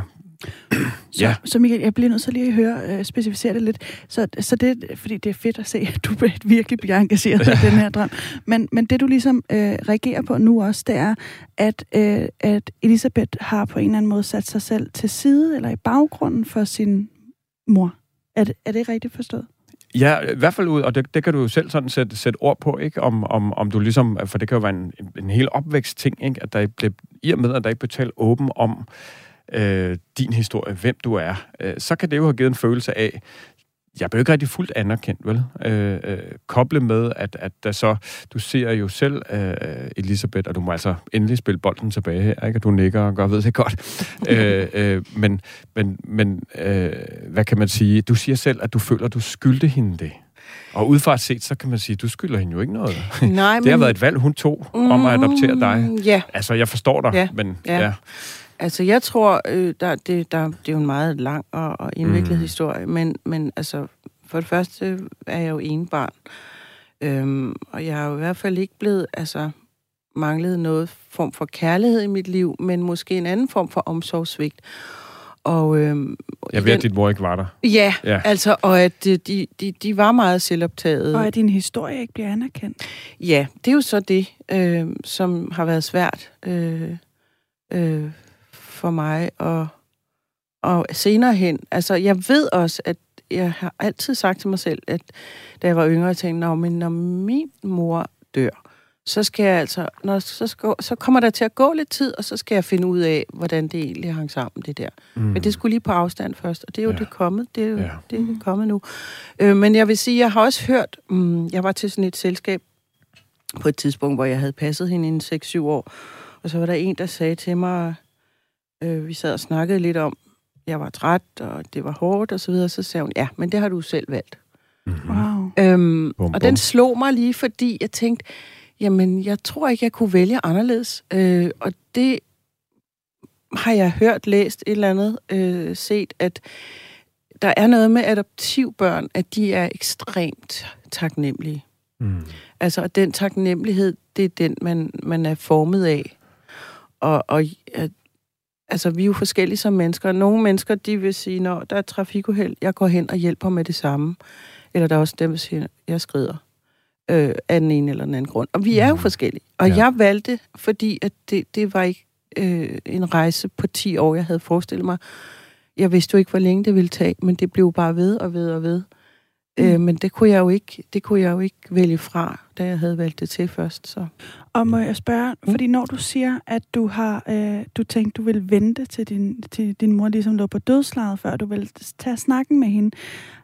så, ja. så Michael, jeg bliver nødt til lige at høre, uh, specificere det lidt. Så, så det, fordi det er fedt at se, at du virkelig bliver engageret i den her drøm. Men, men det, du ligesom uh, reagerer på nu også, det er, at, uh, at Elisabeth har på en eller anden måde sat sig selv til side, eller i baggrunden for sin mor. Er det, er det rigtigt forstået? Ja, i hvert fald ud, og det, det kan du jo selv sådan sætte, sætte ord på, ikke? Om, om, om du ligesom, for det kan jo være en, en hel opvækstting, ikke? At der bliver, i og med, at der ikke bliver talt åben om, øh, din historie, hvem du er, øh, så kan det jo have givet en følelse af, jeg blev ikke rigtig fuldt anerkendt, vel? Øh, øh, koble med, at, at der så, du ser jo selv, øh, Elisabeth, og du må altså endelig spille bolden tilbage her, ikke? Og du nikker og gør ved det godt. øh, øh, men, men, men øh, hvad kan man sige? Du siger selv, at du føler, at du skyldte hende det. Og udefra set, så kan man sige, du skylder hende jo ikke noget. Nej, men... Det har været et valg, hun tog, om at adoptere dig. Ja. Altså, jeg forstår dig, ja. men ja. ja. Altså, jeg tror, øh, der, det, der, det er jo en meget lang og, og indviklet mm. historie, men, men altså, for det første er jeg jo en barn, øhm, og jeg har jo i hvert fald ikke blevet, altså, manglet noget form for kærlighed i mit liv, men måske en anden form for omsorgsvigt. Og, øhm, jeg ved, den, at dit mor ikke var der. Ja, ja. altså, og at de, de, de, de var meget selvoptaget. Og at din historie ikke bliver anerkendt. Ja, det er jo så det, øh, som har været svært øh, øh, for mig, og, og senere hen, altså jeg ved også, at jeg har altid sagt til mig selv, at da jeg var yngre, jeg tænkte, men når min mor dør, så skal jeg altså, når, så, skal, så kommer der til at gå lidt tid, og så skal jeg finde ud af, hvordan det egentlig hang sammen, det der. Mm. Men det skulle lige på afstand først, og det er jo ja. det kommet. Det er jo ja. det er kommet nu. Øh, men jeg vil sige, jeg har også hørt, um, jeg var til sådan et selskab på et tidspunkt, hvor jeg havde passet hende i 6-7 år, og så var der en, der sagde til mig, Øh, vi sad og snakkede lidt om, jeg var træt, og det var hårdt og så videre. Så sagde hun, ja, men det har du selv valgt. Mm-hmm. Wow. Øhm, bum, og den slog mig lige, fordi jeg tænkte, jamen, jeg tror ikke, jeg kunne vælge anderledes. Øh, og det har jeg hørt, læst et eller andet, øh, set, at der er noget med adoptivbørn, at de er ekstremt taknemmelige. Mm. Altså, at den taknemmelighed, det er den, man, man er formet af. Og, og altså, vi er jo forskellige som mennesker. Nogle mennesker, de vil sige, når der er trafikuheld, jeg går hen og hjælper med det samme. Eller der er også dem, der siger, jeg skrider øh, af den ene eller den anden grund. Og vi er jo mm. forskellige. Og ja. jeg valgte, fordi at det, det var ikke øh, en rejse på 10 år, jeg havde forestillet mig. Jeg vidste jo ikke, hvor længe det ville tage, men det blev bare ved og ved og ved. Mm. Øh, men det kunne jeg jo ikke, det kunne jeg jo ikke vælge fra, da jeg havde valgt det til først. Så. Og må jeg spørge, mm. fordi når du siger, at du har øh, du tænkte, du vil vente til din, til din mor ligesom lå på dødslaget, før du vil tage snakken med hende,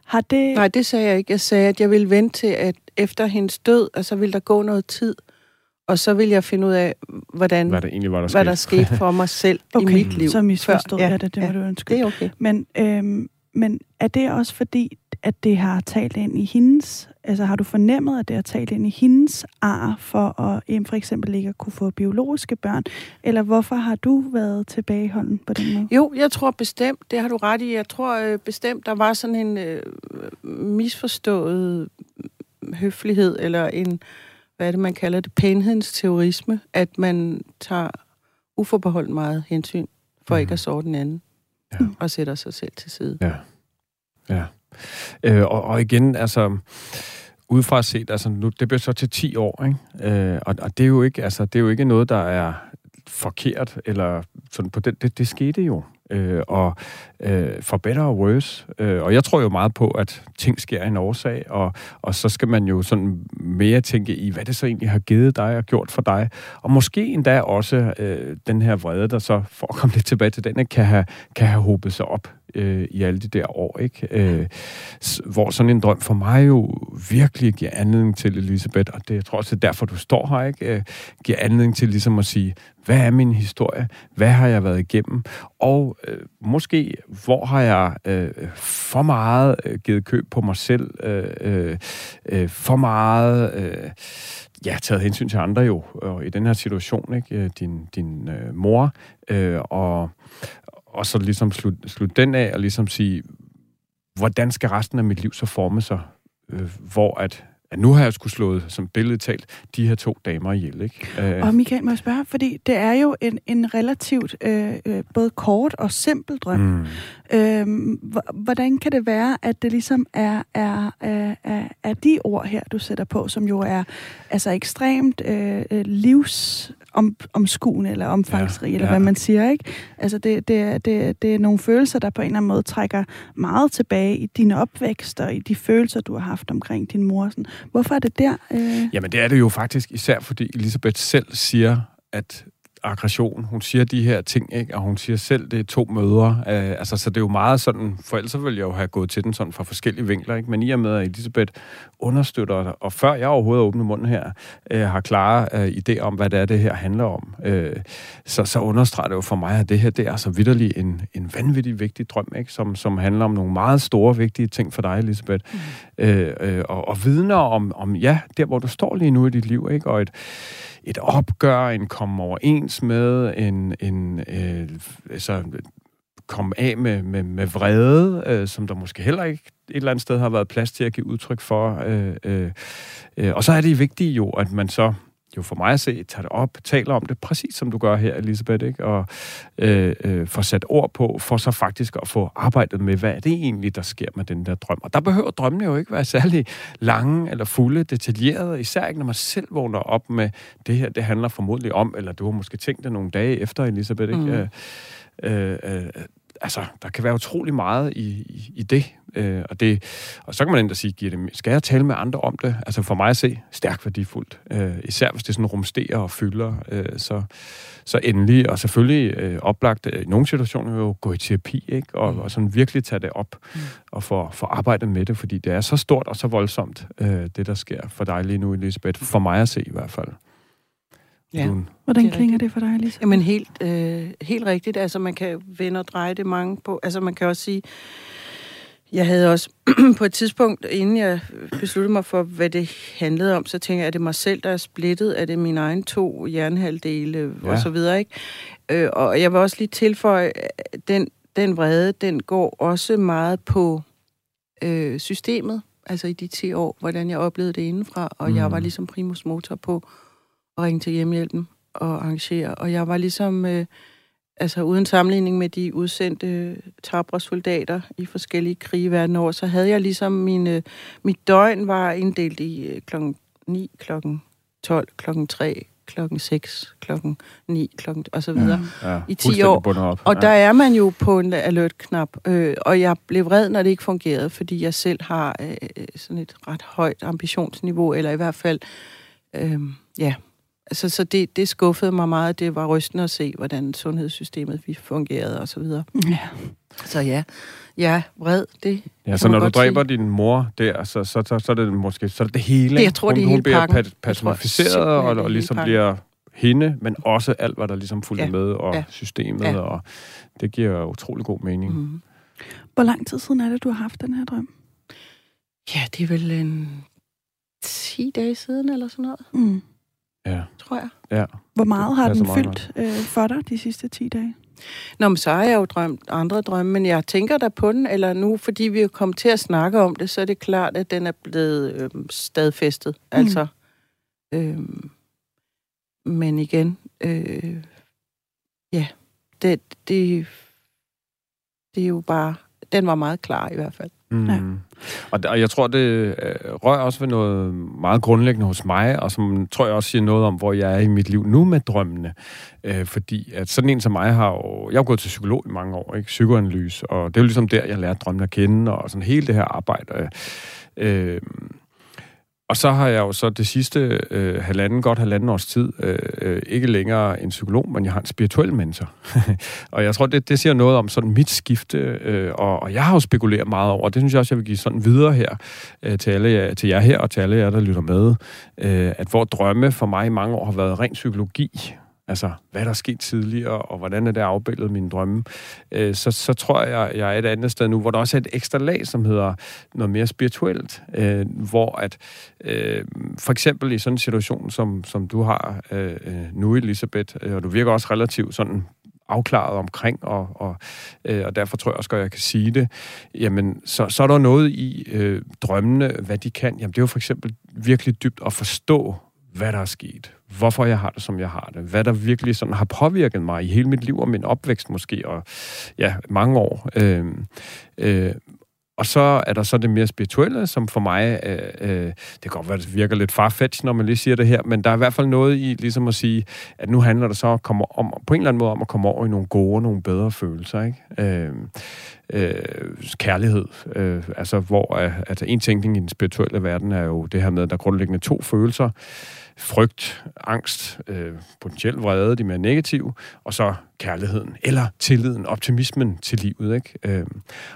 har det... Nej, det sagde jeg ikke. Jeg sagde, at jeg ville vente til, at efter hendes død, og så ville der gå noget tid, og så vil jeg finde ud af, hvordan, hvad der, egentlig var, der, hvad der skete for mig selv okay, i mit liv. så misforstod jeg det, det ja, må du ønske. det er okay. Men, øhm, men er det også fordi, at det har talt ind i hendes, altså har du fornemmet, at det har talt ind i hendes ar for at for eksempel ikke at kunne få biologiske børn? Eller hvorfor har du været tilbageholden på den måde? Jo, jeg tror bestemt, det har du ret i. Jeg tror øh, bestemt, der var sådan en øh, misforstået høflighed, eller en, hvad er det, man kalder det, pænhedens at man tager uforbeholdt meget hensyn for mm. ikke at så den anden, ja. og sætter sig selv til side. Ja. Ja. Øh, og, og igen, altså udefra set, altså nu, det bliver så til 10 år, ikke? Øh, og, og det er jo ikke, altså det er jo ikke noget, der er forkert, eller sådan på den, det, det skete jo. Øh, og øh, for better or worse. Øh, og jeg tror jo meget på, at ting sker i en årsag, og, og så skal man jo sådan mere tænke i, hvad det så egentlig har givet dig og gjort for dig. Og måske endda også øh, den her vrede, der så, for at komme lidt tilbage til den, kan have, kan have hobet sig op øh, i alle de der år, ikke? Øh, hvor sådan en drøm for mig jo virkelig giver anledning til, Elisabeth, og det jeg tror også, det er derfor, du står her, ikke? Øh, giver anledning til ligesom at sige, hvad er min historie? Hvad har jeg været igennem? Og øh, måske, hvor har jeg øh, for meget øh, givet køb på mig selv? Øh, øh, øh for meget... Øh, ja, taget hensyn til andre jo, og i den her situation, ikke? Øh, din, din øh, mor, øh, og, og så ligesom slutte slut den af, og ligesom sige, hvordan skal resten af mit liv så forme sig, øh, hvor at at nu har jeg skulle slået, som billedet talt, de her to damer ihjel. Ikke? Øh. Og Michael, må jeg spørge, fordi det er jo en, en relativt øh, øh, både kort og simpel drøm. Mm. Øh, hvordan kan det være, at det ligesom er, er, er, er, er de ord her, du sætter på, som jo er altså ekstremt øh, øh livs om, omskuende eller omfangsrig, ja, eller ja. hvad man siger, ikke? Altså, det, det, det, det er nogle følelser, der på en eller anden måde trækker meget tilbage i din opvækst og i de følelser, du har haft omkring din mor. Sådan. Hvorfor er det der? Øh... Jamen, det er det jo faktisk især, fordi Elisabeth selv siger, at aggression. Hun siger de her ting, ikke? og hun siger selv, det er to møder. Øh, altså, så det er jo meget sådan, for ellers ville jeg jo have gået til den sådan fra forskellige vinkler, ikke? men i og med, at Elisabeth understøtter, og før jeg overhovedet åbner munden her, øh, har klare øh, idé om, hvad det er, det her handler om, øh, så, så understreger det jo for mig, at det her, det er altså vidderlig en, en vanvittig vigtig drøm, ikke? Som, som handler om nogle meget store, vigtige ting for dig, Elisabeth. Mm. Øh, øh, og, og vidner om, om, ja, der hvor du står lige nu i dit liv, ikke? og et et opgør, en komme overens med, en, en øh, altså, komme af med, med, med vrede, øh, som der måske heller ikke et eller andet sted har været plads til at give udtryk for. Øh, øh, øh, og så er det vigtigt jo, at man så jo for mig at se, tager det op, taler om det, præcis som du gør her, Elisabeth, ikke? og øh, øh, får sat ord på, for så faktisk at få arbejdet med, hvad er det egentlig, der sker med den der drøm. Og der behøver drømmene jo ikke være særlig lange eller fulde, detaljerede, især ikke når man selv vågner op med, det her, det handler formodentlig om, eller du har måske tænkt det nogle dage efter, Elisabeth, ikke? Mm. Øh, øh, altså, der kan være utrolig meget i, i, i det. Øh, og det. Og så kan man endda sige, giver det, skal jeg tale med andre om det? Altså for mig at se, stærkt værdifuldt. Øh, især hvis det sådan rumsterer og fylder. Øh, så, så endelig, og selvfølgelig øh, oplagt øh, i nogle situationer jo gå i terapi, ikke? Og, og sådan virkelig tage det op mm. og få, få arbejdet med det, fordi det er så stort og så voldsomt, øh, det der sker for dig lige nu, Elisabeth. For mig at se i hvert fald. Ja. Hvordan det klinger det for dig, Lisa? Jamen helt, øh, helt rigtigt. Altså man kan vende og dreje det mange på. Altså man kan også sige, jeg havde også på et tidspunkt, inden jeg besluttede mig for, hvad det handlede om, så tænkte jeg, er det mig selv, der er splittet? Er det mine egne to jernhalvdele? Ja. Og så videre, ikke? Øh, og jeg vil også lige tilføje, den, den vrede, den går også meget på øh, systemet. Altså i de 10 år, hvordan jeg oplevede det indenfra. Og mm. jeg var ligesom primus motor på at ringe til hjemmehjælpen og arrangere. Og jeg var ligesom... Øh, altså uden sammenligning med de udsendte tabre soldater i forskellige krige verden over, så havde jeg ligesom mine, mit døgn var inddelt i øh, klokken 9, klokken 12, klokken 3, klokken 6, klokken 9, klokken og så videre ja, ja, i 10 år. Op. Og ja. der er man jo på en alert-knap, øh, og jeg blev vred, når det ikke fungerede, fordi jeg selv har øh, sådan et ret højt ambitionsniveau, eller i hvert fald, øh, ja, Altså, så det, det skuffede mig meget. Det var rystende at se, hvordan sundhedssystemet vi fungerede og så videre. Ja. Så ja, ja, vred, det Ja, så når du dræber sige. din mor der, så, så, så, så er det måske så er det, det hele. Det, jeg tror, hun, det er hun bliver pat, pacificeret og, og ligesom pakken. bliver hende, men også alt, hvad der ligesom fulgte ja. med, og ja. systemet, ja. og det giver utrolig god mening. Mm. Hvor lang tid siden er det, du har haft den her drøm? Ja, det er vel en 10 dage siden, eller sådan noget. Mm ja. tror jeg. Ja. Hvor meget har den fyldt øh, for dig de sidste 10 dage? Nå, men så har jeg jo drømt andre drømme, men jeg tænker der på den, eller nu, fordi vi er kommet til at snakke om det, så er det klart, at den er blevet øh, stadfæstet. Mm. Altså, øh, men igen, øh, ja, det, det, det er jo bare, den var meget klar i hvert fald. Mm. Ja. Og, og jeg tror, det øh, rører også ved noget meget grundlæggende hos mig, og som tror jeg også siger noget om, hvor jeg er i mit liv nu med drømmene. Øh, fordi at sådan en som mig har jo... Jeg har gået til psykolog i mange år, ikke? Psykoanalyse, og det er jo ligesom der, jeg lærte drømmene at kende, og sådan hele det her arbejde. Øh, og så har jeg jo så det sidste øh, halvanden, godt halvanden års tid, øh, øh, ikke længere en psykolog, men jeg har en spirituel mentor. og jeg tror, det, det siger noget om sådan mit skifte, øh, og, og jeg har jo spekuleret meget over, og det synes jeg også, jeg vil give sådan videre her øh, til, alle, til jer her, og til alle jer, der lytter med, øh, at hvor drømme for mig i mange år har været ren psykologi, altså hvad der er sket tidligere, og hvordan er det afbildet mine drømme, øh, så, så tror jeg, jeg er et andet sted nu, hvor der også er et ekstra lag, som hedder noget mere spirituelt, øh, hvor at øh, for eksempel i sådan en situation, som, som du har øh, øh nu, Elisabeth, øh, og du virker også relativt sådan afklaret omkring, og, og, øh, og derfor tror jeg også at jeg kan sige det, jamen, så, så er der noget i øh, drømmene, hvad de kan. Jamen, det er jo for eksempel virkelig dybt at forstå, hvad der er sket, hvorfor jeg har det, som jeg har det, hvad der virkelig sådan har påvirket mig i hele mit liv og min opvækst måske, og ja, mange år. Øh, øh, og så er der så det mere spirituelle, som for mig, øh, øh, det kan godt være, det virker lidt farfetch, når man lige siger det her, men der er i hvert fald noget i ligesom at sige, at nu handler det så om, om på en eller anden måde om at komme over i nogle gode, nogle bedre følelser, ikke? Øh, øh, kærlighed. Øh, altså, hvor øh, altså, en tænkning i den spirituelle verden er jo det her med, at der er grundlæggende to følelser, frygt, angst, øh, potentielt vrede, de mere negative, og så kærligheden, eller tilliden, optimismen til livet. Ikke? Øh,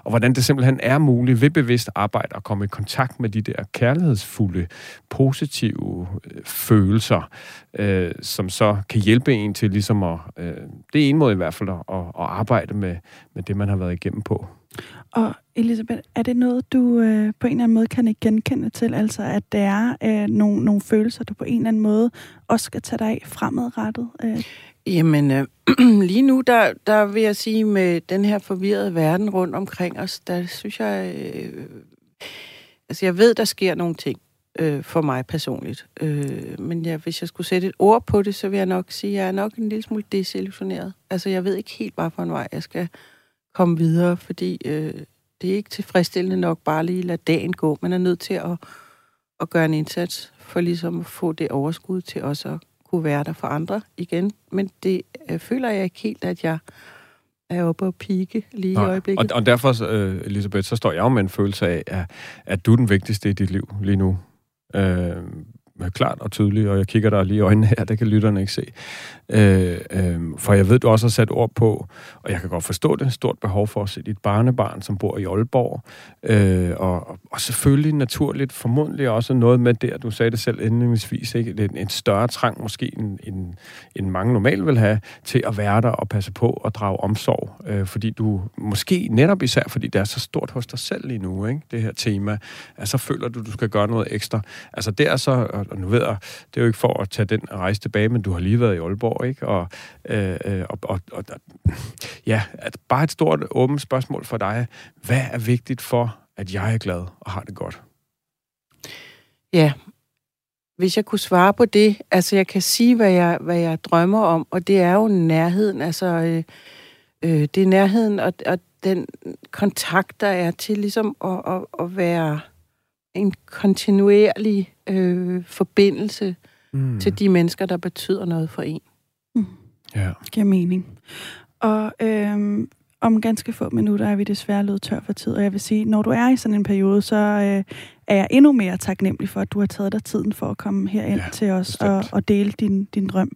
og hvordan det simpelthen er muligt ved bevidst arbejde at komme i kontakt med de der kærlighedsfulde, positive øh, følelser, øh, som så kan hjælpe en til ligesom at, øh, det er en måde i hvert fald, at, at arbejde med, med det, man har været igennem på. Og Elisabeth, er det noget, du øh, på en eller anden måde kan ikke genkende til? Altså, at der er øh, nogle, nogle følelser, du på en eller anden måde også skal tage dig af fremadrettet? Øh? Jamen, øh, lige nu, der, der vil jeg sige, med den her forvirrede verden rundt omkring os, der synes jeg... Øh, altså, jeg ved, der sker nogle ting øh, for mig personligt. Øh, men ja, hvis jeg skulle sætte et ord på det, så vil jeg nok sige, at jeg er nok en lille smule desillusioneret. Altså, jeg ved ikke helt, hvad for en vej jeg skal komme videre, fordi øh, det er ikke tilfredsstillende nok bare lige lade dagen gå. Man er nødt til at, at gøre en indsats for ligesom at få det overskud til også at kunne være der for andre igen. Men det øh, føler jeg ikke helt, at jeg er oppe og pike lige Nej. i øjeblikket. Og, og derfor, øh, Elisabeth, så står jeg jo med en følelse af, at, at du er den vigtigste i dit liv lige nu. Øh, klart og tydeligt, og jeg kigger der lige i øjnene her, det kan lytterne ikke se. Øh, øh, for jeg ved, du også har sat ord på, og jeg kan godt forstå det, stort behov for at se dit barnebarn, som bor i Aalborg, øh, og, og selvfølgelig naturligt, formodentlig også noget med det, du sagde det selv indledningsvis, ikke? En, en større trang måske, end, end, end mange normalt vil have, til at være der og passe på og drage omsorg, øh, fordi du måske netop især, fordi det er så stort hos dig selv lige nu, ikke? det her tema, at så føler du, du skal gøre noget ekstra. Altså det er og nu ved jeg, det er jo ikke for at tage den rejse tilbage, men du har lige været i Aalborg, ikke? Og, øh, øh og, og, og ja, at bare et stort åbent spørgsmål for dig. Hvad er vigtigt for, at jeg er glad og har det godt? Ja, hvis jeg kunne svare på det, altså jeg kan sige, hvad jeg, hvad jeg drømmer om, og det er jo nærheden, altså øh, øh, det er nærheden og, og den kontakt, der er til ligesom at, at, at være en kontinuerlig øh, forbindelse mm. til de mennesker, der betyder noget for en. Mm. Ja. Giver mening. Og øh, om ganske få minutter er vi desværre løbet tør for tid, og jeg vil sige, når du er i sådan en periode, så øh, er jeg endnu mere taknemmelig for, at du har taget dig tiden for at komme herind ja, til os og, og dele din, din drøm.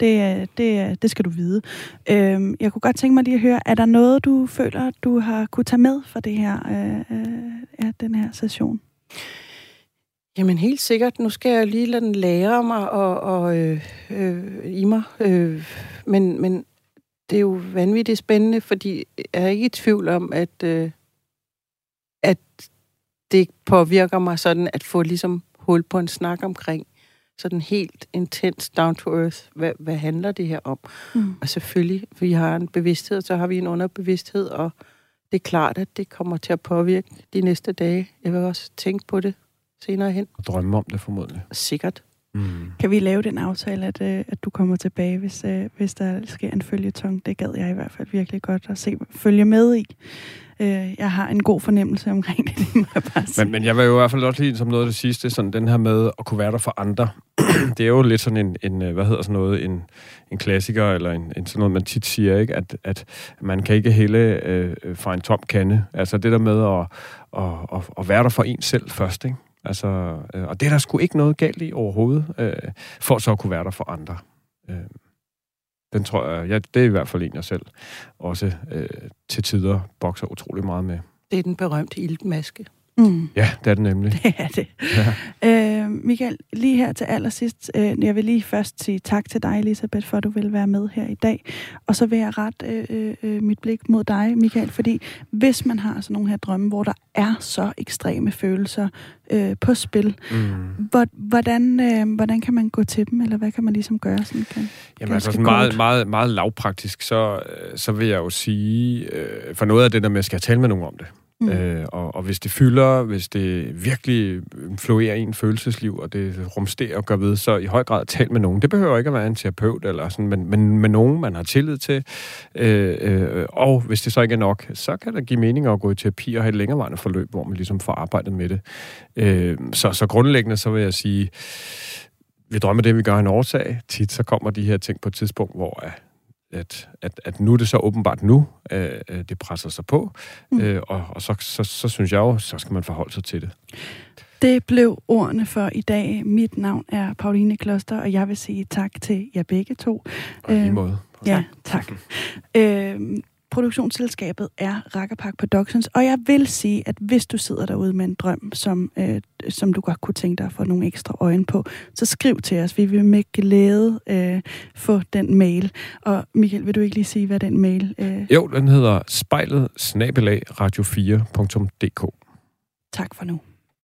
Det, det, det skal du vide. Øh, jeg kunne godt tænke mig lige at høre, er der noget, du føler, du har kunne tage med fra det her, øh, øh, ja, den her session? Jamen helt sikkert. Nu skal jeg lige lade den lære mig og, og øh, øh, i mig. Øh, men, men det er jo vanvittigt spændende, fordi jeg er ikke i tvivl om, at, øh, at det påvirker mig sådan at få ligesom hul på en snak omkring sådan helt intens down to earth. Hvad, hvad handler det her om? Mm. Og selvfølgelig, vi har en bevidsthed, så har vi en underbevidsthed, og det er klart, at det kommer til at påvirke de næste dage. Jeg vil også tænke på det senere hen. Og drømme om det formodentlig. Sikkert. Mm. Kan vi lave den aftale, at, øh, at du kommer tilbage, hvis, øh, hvis der sker en følgetong? Det gad jeg i hvert fald virkelig godt at se, følge med i. Øh, jeg har en god fornemmelse omkring det, det må jeg bare sige. Men, men jeg vil jo i hvert fald også lige som noget af det sidste, sådan den her med at kunne være der for andre. det er jo lidt sådan en, en øh, hvad hedder sådan noget, en, en klassiker, eller en, en sådan noget, man tit siger, ikke? At, at man kan ikke hælde øh, fra en tom kande. Altså det der med at, at, at, at være der for en selv først, ikke? Altså, øh, og det er der sgu ikke noget galt i overhovedet, øh, for så at kunne være der for andre. Øh, den tror jeg, ja, det er i hvert fald en, jeg selv også øh, til tider bokser utrolig meget med. Det er den berømte iltmaske. Mm. Ja, det er det nemlig. Det er det. Ja. Øh, Michael, lige her til allersidst, øh, jeg vil lige først sige tak til dig, Elisabeth, for at du vil være med her i dag. Og så vil jeg rette øh, øh, mit blik mod dig, Michael, fordi hvis man har sådan nogle her drømme, hvor der er så ekstreme følelser øh, på spil, mm. hvordan, øh, hvordan kan man gå til dem, eller hvad kan man ligesom gøre? Sådan, kan, Jamen altså sådan meget, meget, meget lavpraktisk, så, øh, så vil jeg jo sige, øh, for noget af det der med, at skal jeg tale med nogen om det. Mm. Øh, og, og hvis det fylder, hvis det virkelig influerer i en følelsesliv, og det rumsterer og gør ved, så i høj grad tal med nogen. Det behøver ikke at være en terapeut, eller sådan, men, men med nogen, man har tillid til. Øh, øh, og hvis det så ikke er nok, så kan det give mening at gå i terapi og have et længerevarende forløb, hvor man ligesom får arbejdet med det. Øh, så, så grundlæggende så vil jeg sige, vi drømmer det, vi gør en årsag. Tit så kommer de her ting på et tidspunkt, hvor at, at, at nu er det så åbenbart nu, øh, øh, det presser sig på, mm. øh, og, og så, så, så synes jeg jo, så skal man forholde sig til det. Det blev ordene for i dag. Mit navn er Pauline Kloster, og jeg vil sige tak til jer begge to. Og i øh, måde. Ja, tak. øh, produktionsselskabet er Rakkerpark Productions, og jeg vil sige, at hvis du sidder derude med en drøm, som, øh, som du godt kunne tænke dig at få nogle ekstra øjne på, så skriv til os. Vi vil med glæde øh, få den mail. Og Michael, vil du ikke lige sige, hvad den mail... Øh... Jo, den hedder spejlet radio4.dk. Tak for nu.